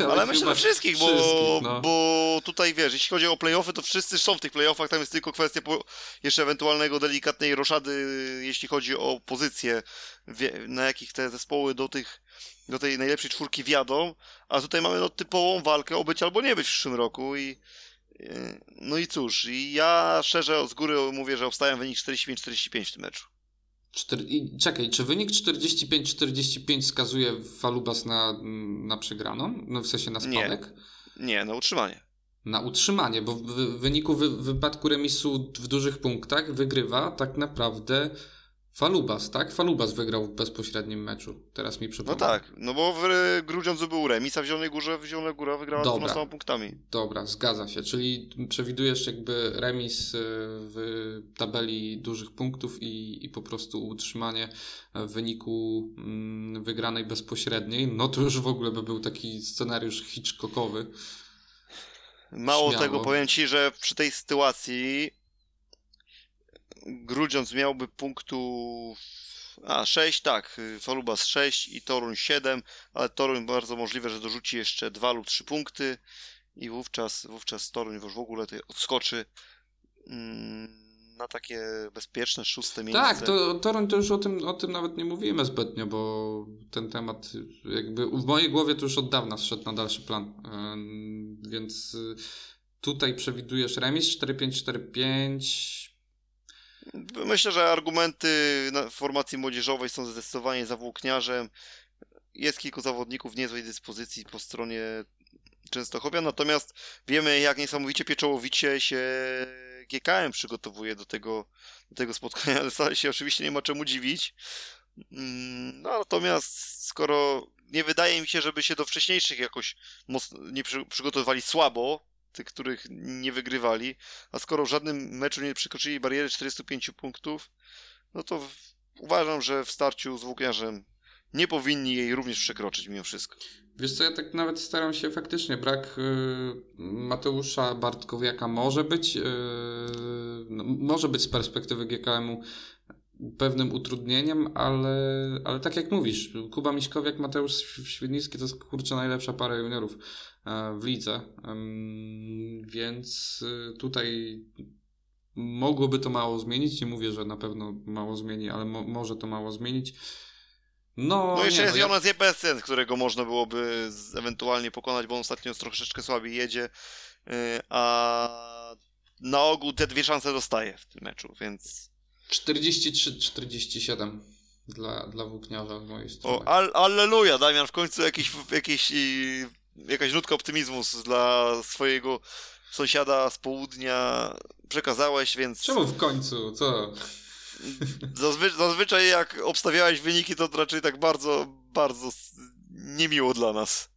Ale, Ale myślę, że wszystkich, bo, wszystkich, no. bo tutaj wiesz, jeśli chodzi o playoffy, to wszyscy są w tych playoffach, tam jest tylko kwestia jeszcze ewentualnego delikatnej roszady, jeśli chodzi o pozycję, na jakich te zespoły do tych do tej najlepszej czwórki wjadą, a tutaj mamy no, typową walkę o być albo nie być w przyszłym roku i no i cóż, ja szczerze z góry mówię, że obstawiam wynik 45-45 w tym meczu. Cztery... I, czekaj, czy wynik 45-45 skazuje Falubas na, na przegraną? No w sensie na spadek? Nie, nie na utrzymanie. Na utrzymanie, bo w, w wyniku wy, wypadku remisu w dużych punktach wygrywa tak naprawdę Falubas, tak? Falubas wygrał w bezpośrednim meczu. Teraz mi przypomina. No tak, no bo w Grudziądzu był remis, a w Zielonej Górze w Zielonej Góra wygrała Dobra. 12 punktami. Dobra, zgadza się. Czyli przewidujesz jakby remis y, w tabeli dużych punktów i, i po prostu utrzymanie w wyniku mm, wygranej bezpośredniej. No to już w ogóle by był taki scenariusz Hitchcockowy. Mało Śmiało. tego powiem Ci, że przy tej sytuacji Grudziądz miałby punktów a 6, tak, Falubas 6 i Toruń 7, ale Toruń bardzo możliwe, że dorzuci jeszcze 2 lub 3 punkty i wówczas, wówczas Toruń już w ogóle odskoczy mm, na takie bezpieczne szóste miejsce. Tak, to Toruń to już o tym, o tym nawet nie mówimy zbytnio, bo ten temat jakby w mojej głowie to już od dawna zszedł na dalszy plan, więc y, tutaj przewidujesz remis 4-5-4-5 Myślę, że argumenty formacji młodzieżowej są zdecydowanie za włókniarzem. Jest kilku zawodników w niezłej dyspozycji po stronie Częstochowia, natomiast wiemy, jak niesamowicie pieczołowicie się GKM przygotowuje do tego, do tego spotkania, ale się oczywiście nie ma czemu dziwić. Mm, no, natomiast skoro nie wydaje mi się, żeby się do wcześniejszych jakoś nie przygotowywali słabo, tych, których nie wygrywali, a skoro w żadnym meczu nie przekroczyli bariery 45 punktów, no to w... uważam, że w starciu z Włókniarzem nie powinni jej również przekroczyć mimo wszystko. Wiesz co, ja tak nawet staram się faktycznie, brak y, Mateusza Bartkowiaka może być, y, no, może być z perspektywy GKM-u pewnym utrudnieniem, ale, ale tak jak mówisz, Kuba Miśkowiak, Mateusz Świdnicki to jest kurczę najlepsza para juniorów w lidze, więc y, tutaj mogłoby to mało zmienić, nie mówię, że na pewno mało zmieni, ale mo może to mało zmienić. No, no jeszcze nie, jest no, Jonas. Jebesen, którego można byłoby ewentualnie pokonać, bo on ostatnio troszeczkę słabiej jedzie, y, a na ogół te dwie szanse dostaje w tym meczu, więc 43-47 dla, dla włókniarza z mojej strony. O, al, alleluja, Damian, w końcu jakiś, jakiś, jakaś nutka optymizmu dla swojego sąsiada z południa przekazałeś, więc... Czemu w końcu? Co? Zazwy zazwyczaj jak obstawiałeś wyniki, to raczej tak bardzo, bardzo niemiło dla nas.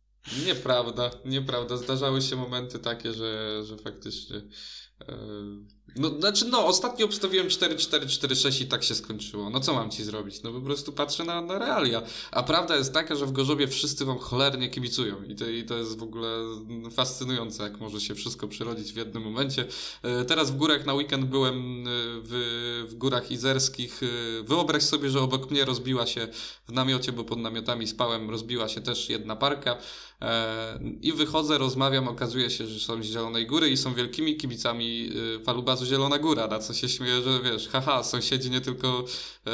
Nieprawda, nieprawda. Zdarzały się momenty takie, że, że faktycznie... No, znaczy, no, ostatnio obstawiłem 4-4-4-6 i tak się skończyło. No co mam ci zrobić? No po prostu patrzę na, na realia. A prawda jest taka, że w Gorzobie wszyscy wam cholernie kibicują. I to, I to jest w ogóle fascynujące, jak może się wszystko przerodzić w jednym momencie. E, teraz w górach na weekend byłem e, w, w górach izerskich. E, wyobraź sobie, że obok mnie rozbiła się w namiocie, bo pod namiotami spałem, rozbiła się też jedna parka. I wychodzę, rozmawiam, okazuje się, że są z Zielonej Góry i są wielkimi kibicami Falubazu Zielona Góra, na co się śmieję, że wiesz, haha, sąsiedzi nie tylko e,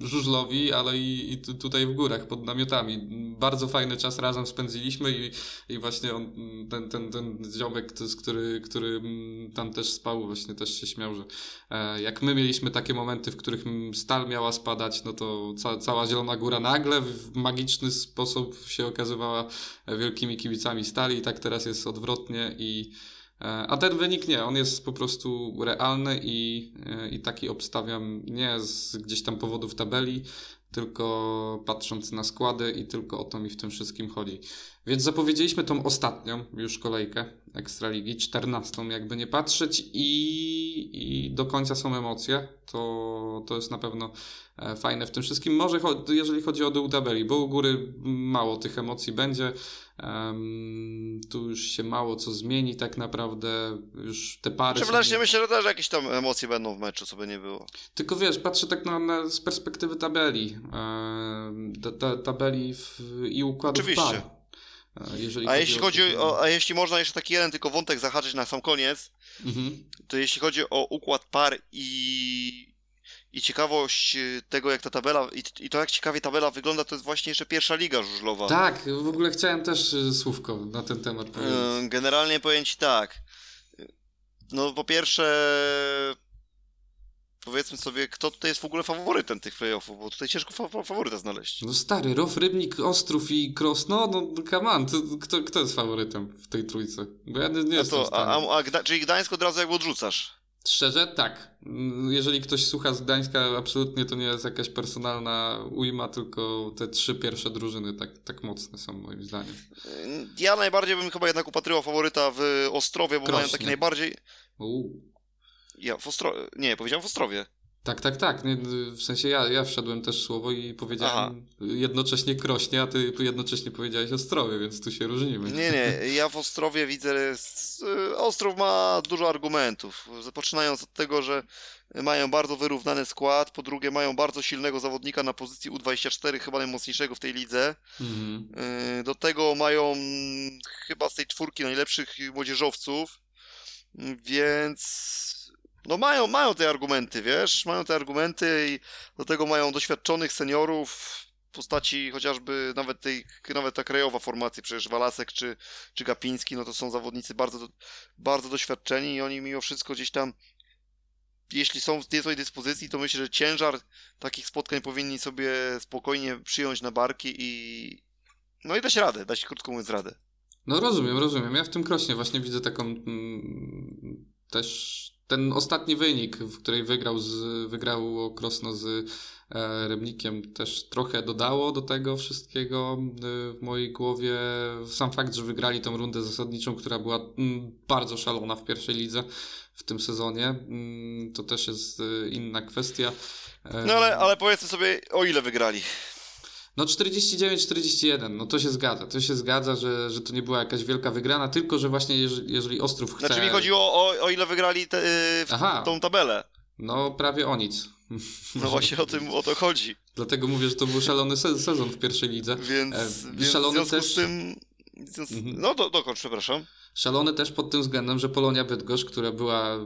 żużlowi, ale i, i tutaj w górach pod namiotami. Bardzo fajny czas razem spędziliśmy i, i właśnie on, ten, ten, ten ziomek, który, który tam też spał, właśnie też się śmiał, że e, jak my mieliśmy takie momenty, w których stal miała spadać, no to ca, cała Zielona Góra nagle w magiczny sposób się okazywała wielkimi kibicami stali i tak teraz jest odwrotnie i a ten wynik nie, on jest po prostu realny i, e, i taki obstawiam nie z gdzieś tam powodów tabeli, tylko patrząc na składy i tylko o to mi w tym wszystkim chodzi. Więc zapowiedzieliśmy tą ostatnią już kolejkę Ekstraligi, 14 jakby nie patrzeć i, i do końca są emocje. To, to jest na pewno e, fajne w tym wszystkim. Może jeżeli chodzi o dół tabeli, bo u góry mało tych emocji będzie. Um, tu już się mało co zmieni tak naprawdę, już te pary... Przepraszam, są... myślę, że też jakieś tam emocje będą w meczu, co by nie było. Tylko wiesz, patrzę tak na, na z perspektywy tabeli, ta, ta, tabeli w, i układów Oczywiście. par. Jeżeli a jeśli chodzi o, a jeśli można jeszcze taki jeden tylko wątek zahaczyć na sam koniec, mhm. to jeśli chodzi o układ par i, i ciekawość y, tego, jak ta tabela, i, i to jak ciekawie tabela wygląda, to jest właśnie jeszcze pierwsza liga żużlowa. Tak, w ogóle chciałem też y, słówko na ten temat powiedzieć. Generalnie powiem Ci tak. No po pierwsze, powiedzmy sobie, kto tutaj jest w ogóle faworytem tych playoffów, bo tutaj ciężko fa faworyta znaleźć. No stary, Rof, Rybnik, Ostrów i Krosno, no come on, to, kto, kto jest faworytem w tej trójce? Bo ja nie, nie A jestem to, a, a, a Gda czyli Gdańsk od razu jakby odrzucasz. Szczerze, tak. Jeżeli ktoś słucha z Gdańska, absolutnie to nie jest jakaś personalna ujma, tylko te trzy pierwsze drużyny tak, tak mocne są moim zdaniem. Ja najbardziej bym chyba jednak upatrywał faworyta w Ostrowie, bo mają Krośnie. taki najbardziej... Uuu. Ja w Ostrowie... Nie, powiedziałem w Ostrowie. Tak, tak, tak. W sensie ja, ja wszedłem też słowo i powiedziałem jednocześnie Krośnie, a ty jednocześnie powiedziałeś Ostrowie, więc tu się różnimy. Nie, nie, ja w Ostrowie widzę... s- Ostrów ma dużo argumentów. Poczynając od tego, że mają bardzo wyrównany skład, po drugie mają bardzo silnego zawodnika na pozycji U24, chyba najmocniejszego w tej lidze. Mhm. Yy, Do tego mają mm, chyba z tej czwórki najlepszych młodzieżowców, Mm, więc no mają, mają te argumenty, wiesz, mają te argumenty i do tego mają doświadczonych seniorów w postaci chociażby nawet tej, nawet ta krajowa formacja, przecież Walasek czy, czy Gapiński, no to są zawodnicy bardzo, bardzo doświadczeni i oni mimo wszystko gdzieś tam jeśli są w tej dyspozycji, to myślę, że ciężar takich spotkań powinni sobie spokojnie przyjąć na barki i, no i dać radę, dać krótko mówiąc radę. No rozumiem, rozumiem. Ja w tym Krośnie właśnie widzę taką mm, też ten ostatni wynik, w której wygrał, z, wygrało Krosno z e, Rybnikiem też trochę dodało do tego wszystkiego e, w mojej głowie. Sam fakt, że wygrali tą rundę zasadniczą, która była mm, bardzo szalona w pierwszej lidze w tym sezonie, mm, to też jest e, inna kwestia. E, No ale, ale powiedzmy sobie, o ile wygrali. No 49-41, no to się zgadza. To się zgadza, że, że to nie była jakaś wielka wygrana, tylko że właśnie jeżeli, jeżeli Ostrów chce... Znaczy mi chodziło o, o ile wygrali te, w Aha. tą tabelę. No prawie o nic. No właśnie o tym o to chodzi. Dlatego mówię, że to był szalony se- sezon w pierwszej lidze. Więc, E, więc w szalony związku też- z tym. Mhm. No do, dokończ, przepraszam. Szalony też pod tym względem, że Polonia Bydgoszcz, która była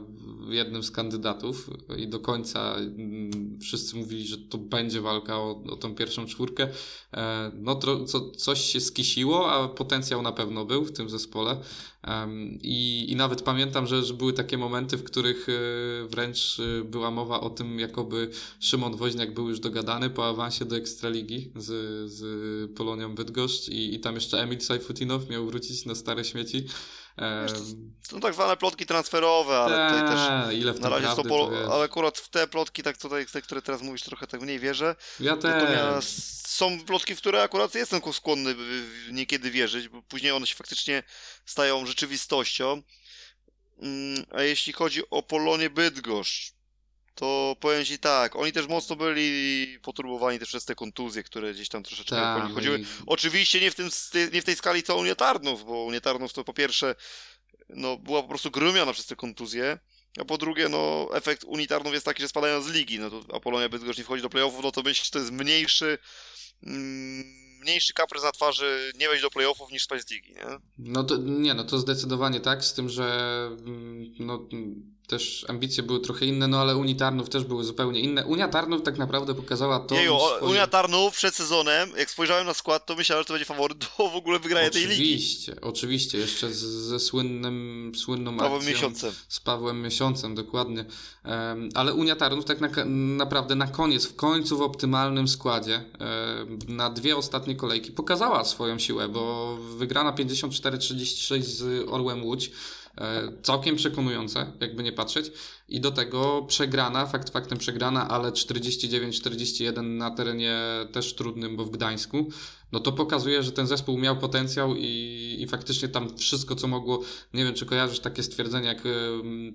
jednym z kandydatów i do końca mm, wszyscy mówili, że to będzie walka o, o tą pierwszą czwórkę, e, no tro, co, coś się skisiło, a potencjał na pewno był w tym zespole. I, I nawet pamiętam, że, że były takie momenty, w których e, wręcz e, była mowa o tym, jakoby Szymon Woźniak był już dogadany po awansie do Ekstraligi z, z Polonią Bydgoszcz i, i tam jeszcze Emil Sajfutinow miał wrócić na stare śmieci. Em, Są tak zwane plotki transferowe, ale tutaj też. ile w Na to razie są prawdy, polo, to wiesz. ale akurat w te plotki, tak tutaj, te, które teraz mówisz, trochę tak mniej wierzę. Ja też. Natomiast są plotki, w które akurat jestem skłonny niekiedy wierzyć, bo później one się faktycznie stają rzeczywistością. Mm, A jeśli chodzi o Polonię Bydgoszcz, to powiem Ci tak, oni też mocno byli poturbowani też przez te kontuzje, które gdzieś tam troszeczkę Ta, po nich chodziły. i- Oczywiście nie w, tym, nie w tej skali co Unia Tarnów, bo Unia Tarnów to po pierwsze no, była po prostu grumiona przez te kontuzje, a po drugie no, efekt Unii Tarnów jest taki, że spadają z ligi, no to Apolonia Bydgoszcz nie wchodzi do playoffów, no to myślę, że to jest mniejszy mm, mniejszy kaprys na twarzy nie wejść do playoffów niż spać z ligi, nie? No to nie, no to zdecydowanie tak, z tym, że mm, no, mm, też ambicje były trochę inne, no ale Unii Tarnów też były zupełnie inne. Unia Tarnów tak naprawdę pokazała to. Jeju, swoje- Unia Tarnów przed sezonem, jak spojrzałem na skład, to myślałem, że to będzie faworyt do w ogóle wygrania tej ligi. Oczywiście, oczywiście, jeszcze z, ze słynnym, słynną Nowym akcją. miesiącem. Z Pawłem Miesiącem, dokładnie. Em, ale Unia Tarnów tak na, naprawdę na koniec, w końcu w optymalnym składzie, em, na dwie ostatnie kolejki pokazała swoją siłę, bo wygrana 54-36 z Orłem Łódź, całkiem przekonujące, jakby nie patrzeć. I do tego przegrana, fakt faktem przegrana, ale 49-41 na terenie też trudnym, bo w Gdańsku. No to pokazuje, że ten zespół miał potencjał i, i faktycznie tam wszystko, co mogło nie wiem, czy kojarzysz takie stwierdzenie jak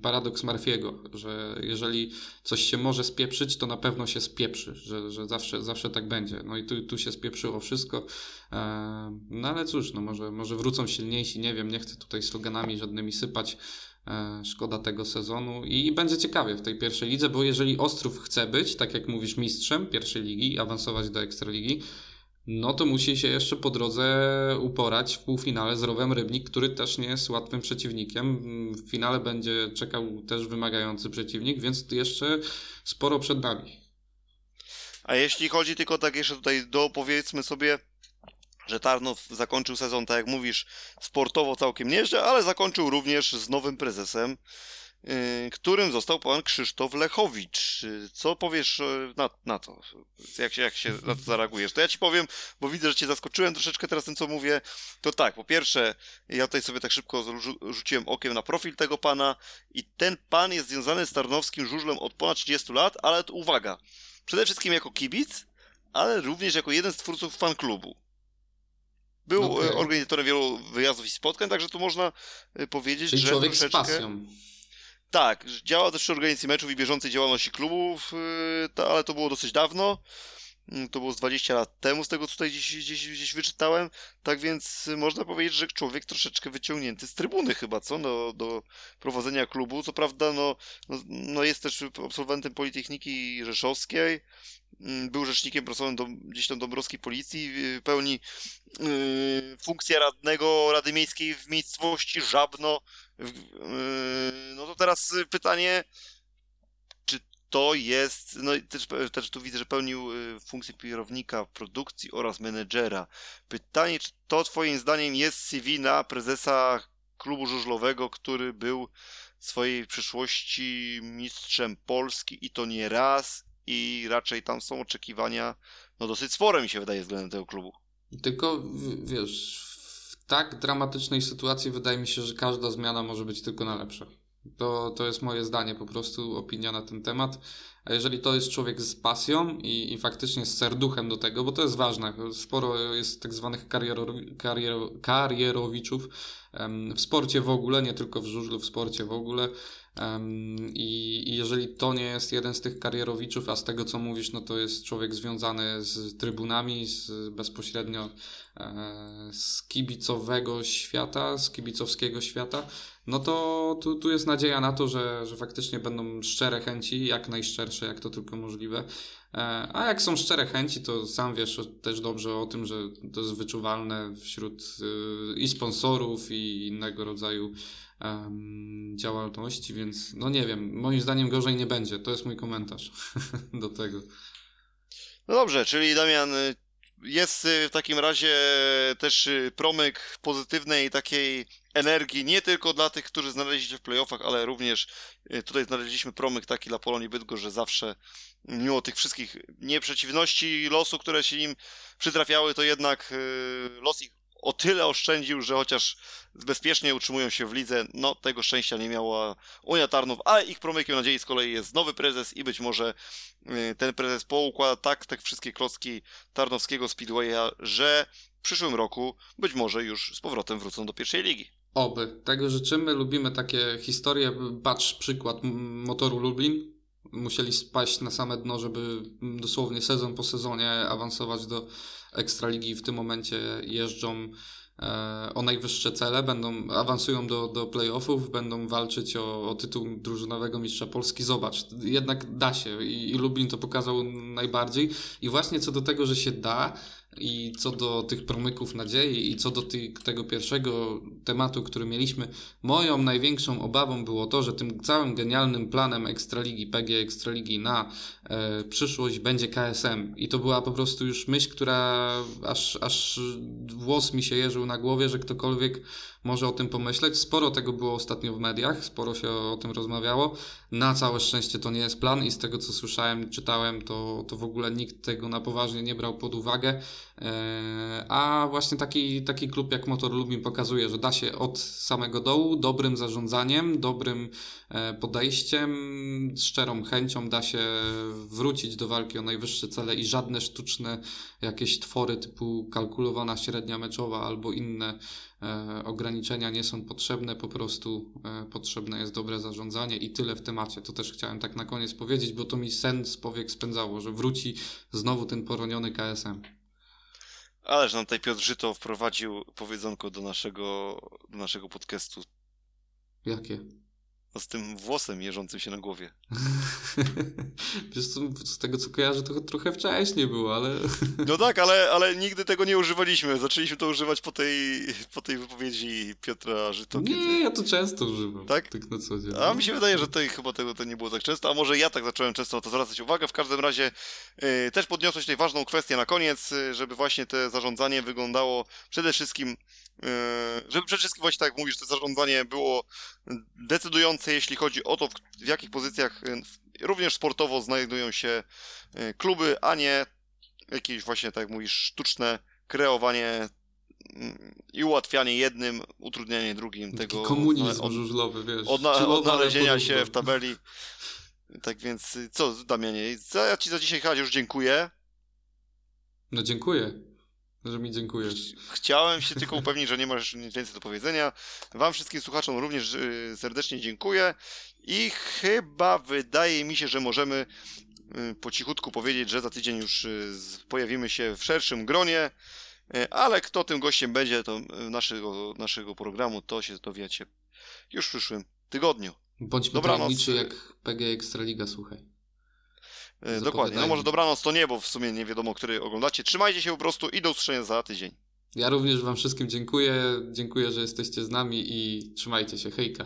paradoks Marfiego, że jeżeli coś się może spieprzyć, to na pewno się spieprzy, że, że zawsze, zawsze tak będzie. No i tu, tu się spieprzyło wszystko. No ale cóż, no może, może wrócą silniejsi, nie wiem, nie chcę tutaj sloganami żadnymi sypać. E, Szkoda tego sezonu i będzie ciekawie w tej pierwszej lidze, bo jeżeli Ostrów chce być, tak jak mówisz, mistrzem pierwszej ligi awansować do Ekstraligi, no to musi się jeszcze po drodze uporać w półfinale z Rowem Rybnik, który też nie jest łatwym przeciwnikiem. W finale będzie czekał też wymagający przeciwnik, więc jeszcze sporo przed nami. A jeśli chodzi tylko tak jeszcze tutaj do powiedzmy sobie, że Tarnów zakończył sezon, tak jak mówisz, sportowo całkiem nieźle, ale zakończył również z nowym prezesem. y, którym został pan Krzysztof Lechowicz. Co powiesz na, na to? Jak się, jak się na to zareagujesz? To ja ci powiem, bo widzę, że cię zaskoczyłem troszeczkę teraz tym, co mówię. To tak, po pierwsze, ja tutaj sobie tak szybko rzuciłem okiem na profil tego pana i ten pan jest związany z Tarnowskim Żużlem od ponad 30 lat, ale uwaga, przede wszystkim jako kibic, ale również jako jeden z twórców fanklubu. Był e, okay. organizatorem wielu wyjazdów i spotkań, także tu można e, powiedzieć, Czyli że człowiek troszeczkę... z pasją. Tak, działał też przy organizacji meczów i bieżącej działalności klubów, e, ale to było dosyć dawno. Mm, to było z 20 lat temu, z tego co tutaj gdzieś, gdzieś, gdzieś wyczytałem. Tak więc można powiedzieć, że człowiek troszeczkę wyciągnięty z trybuny chyba, co? Do, do prowadzenia klubu. Co prawda, no, no, no jest też absolwentem Politechniki Rzeszowskiej. Mm, był rzecznikiem prasowym do, gdzieś tam Dąbrowskiej Policji, pełni yy, funkcję radnego Rady Miejskiej w miejscowości Żabno. Yy, no to teraz pytanie, czy to jest, no też, też tu widzę, że pełnił y, funkcję kierownika produkcji oraz menedżera. Pytanie, czy to twoim zdaniem jest CV na prezesa klubu żużlowego, który był w swojej przyszłości mistrzem Polski i to nie raz i raczej tam są oczekiwania no dosyć spore mi się wydaje względem tego klubu. Tylko wiesz, w tak dramatycznej sytuacji wydaje mi się, że każda zmiana może być tylko na lepsze. To, to jest moje zdanie, po prostu opinia na ten temat. A jeżeli to jest człowiek z pasją i, i faktycznie z serduchem do tego, bo to jest ważne, sporo jest tak zwanych kariero, kariero, karierowiczów w sporcie w ogóle, nie tylko w żużlu, w sporcie w ogóle. I, jeżeli to nie jest jeden z tych karierowiczów, a z tego co mówisz, no to jest człowiek związany z trybunami, z, bezpośrednio e, z kibicowego świata, z kibicowskiego świata, no to tu, tu jest nadzieja na to, że, że faktycznie będą szczere chęci, jak najszczersze, jak to tylko możliwe. E, a jak są szczere chęci, to sam wiesz też dobrze o tym, że to jest wyczuwalne wśród y, i sponsorów, i innego rodzaju um, działalności, więc no nie wiem, moim zdaniem gorzej nie będzie. To jest mój komentarz do tego. No dobrze, czyli Damian, y, jest y, w takim razie też y, promyk pozytywnej takiej energii, nie tylko dla tych, którzy znaleźli się w playoffach, ale również tutaj znaleźliśmy promyk taki dla Polonii Bydgoszcz, że zawsze mimo tych wszystkich nieprzeciwności losu, które się im przytrafiały, to jednak los ich o tyle oszczędził, że chociaż bezpiecznie utrzymują się w lidze, no tego szczęścia nie miała Unia Tarnów, a ich promykiem nadziei z kolei jest nowy prezes i być może y, ten prezes poukłada tak te wszystkie klocki tarnowskiego Speedwaya, że w przyszłym roku być może już z powrotem wrócą do pierwszej ligi. Oby. Tego życzymy. Lubimy takie historie. Patrz przykład motoru Lublin. Musieli spaść na same dno, żeby dosłownie sezon po sezonie awansować do Ekstraligi w tym momencie jeżdżą e, o najwyższe cele, będą, awansują do, do playoffów, będą walczyć o, o tytuł drużynowego mistrza Polski. Zobacz, jednak da się i, i Lublin to pokazał najbardziej. I właśnie co do tego, że się da, i co do tych promyków nadziei i co do ty, tego pierwszego tematu, który mieliśmy, moją największą obawą było to, że tym całym genialnym planem Ekstraligi, PG Ekstraligi na e, przyszłość będzie KSM. I to była po prostu już myśl, która aż, aż włos mi się jeżył na głowie, że ktokolwiek może o tym pomyśleć. Sporo tego było ostatnio w mediach, sporo się o tym rozmawiało. Na całe szczęście to nie jest plan i z tego co słyszałem, czytałem, to, to w ogóle nikt tego na poważnie nie brał pod uwagę. E, a właśnie taki, taki klub jak Motor Lubin pokazuje, że da się od samego dołu, dobrym zarządzaniem, dobrym e, podejściem, szczerą chęcią da się wrócić do walki o najwyższe cele i żadne sztuczne jakieś twory typu kalkulowana średnia meczowa albo inne ograniczenia nie są potrzebne, po prostu potrzebne jest dobre zarządzanie i tyle w temacie. To też chciałem tak na koniec powiedzieć, bo to mi sen z powiek spędzało, że wróci znowu ten poroniony KSM. Ależ nam tutaj Piotr Żyto wprowadził powiedzonko do naszego, do naszego podcastu. Jakie? No z tym włosem jeżącym się na głowie. Wiesz co, z tego co kojarzę, to trochę wcześniej było, ale... no tak, ale, ale nigdy tego nie używaliśmy. Zaczęliśmy to używać po tej, po tej wypowiedzi Piotra Żyto. Nie, kiedy... ja to często używam. Tak? Tak na co dzień. A mi się wydaje, że tutaj chyba tego to nie było tak często, a może ja tak zacząłem często na to zwracać uwagę. W każdym razie yy, też podniosłeś tutaj ważną kwestię na koniec, yy, żeby właśnie te zarządzanie wyglądało przede wszystkim żeby przede wszystkim właśnie tak jak mówisz, to zarządzanie było decydujące, jeśli chodzi o to, w jakich pozycjach również sportowo znajdują się kluby, a nie jakieś właśnie, tak jak mówisz, sztuczne kreowanie mm, i ułatwianie jednym, utrudnianie drugim Taki tego. komunizm od, żużlowy, wiesz. Odna odnalezienia się w tabeli. Tak więc co, Damianie, ja Ci za dzisiaj chyba już dziękuję. No dziękuję, że mi dziękujesz. Chciałem się tylko upewnić, że nie masz nic więcej do powiedzenia. Wam wszystkim słuchaczom również y, serdecznie dziękuję i chyba wydaje mi się, że możemy y, po cichutku powiedzieć, że za tydzień już y, pojawimy się w szerszym gronie, ale kto tym gościem będzie to naszego, naszego programu, to się dowiecie już w przyszłym tygodniu. Bądźmy Dobranoc. tajemniczy jak PG Ekstraliga, słuchaj. E, dokładnie. No może dobranoc to nie, bo w sumie nie wiadomo, który oglądacie. Trzymajcie się po prostu i do usłyszenia za tydzień. Ja również Wam wszystkim dziękuję. Dziękuję, że jesteście z nami i trzymajcie się. Hejka.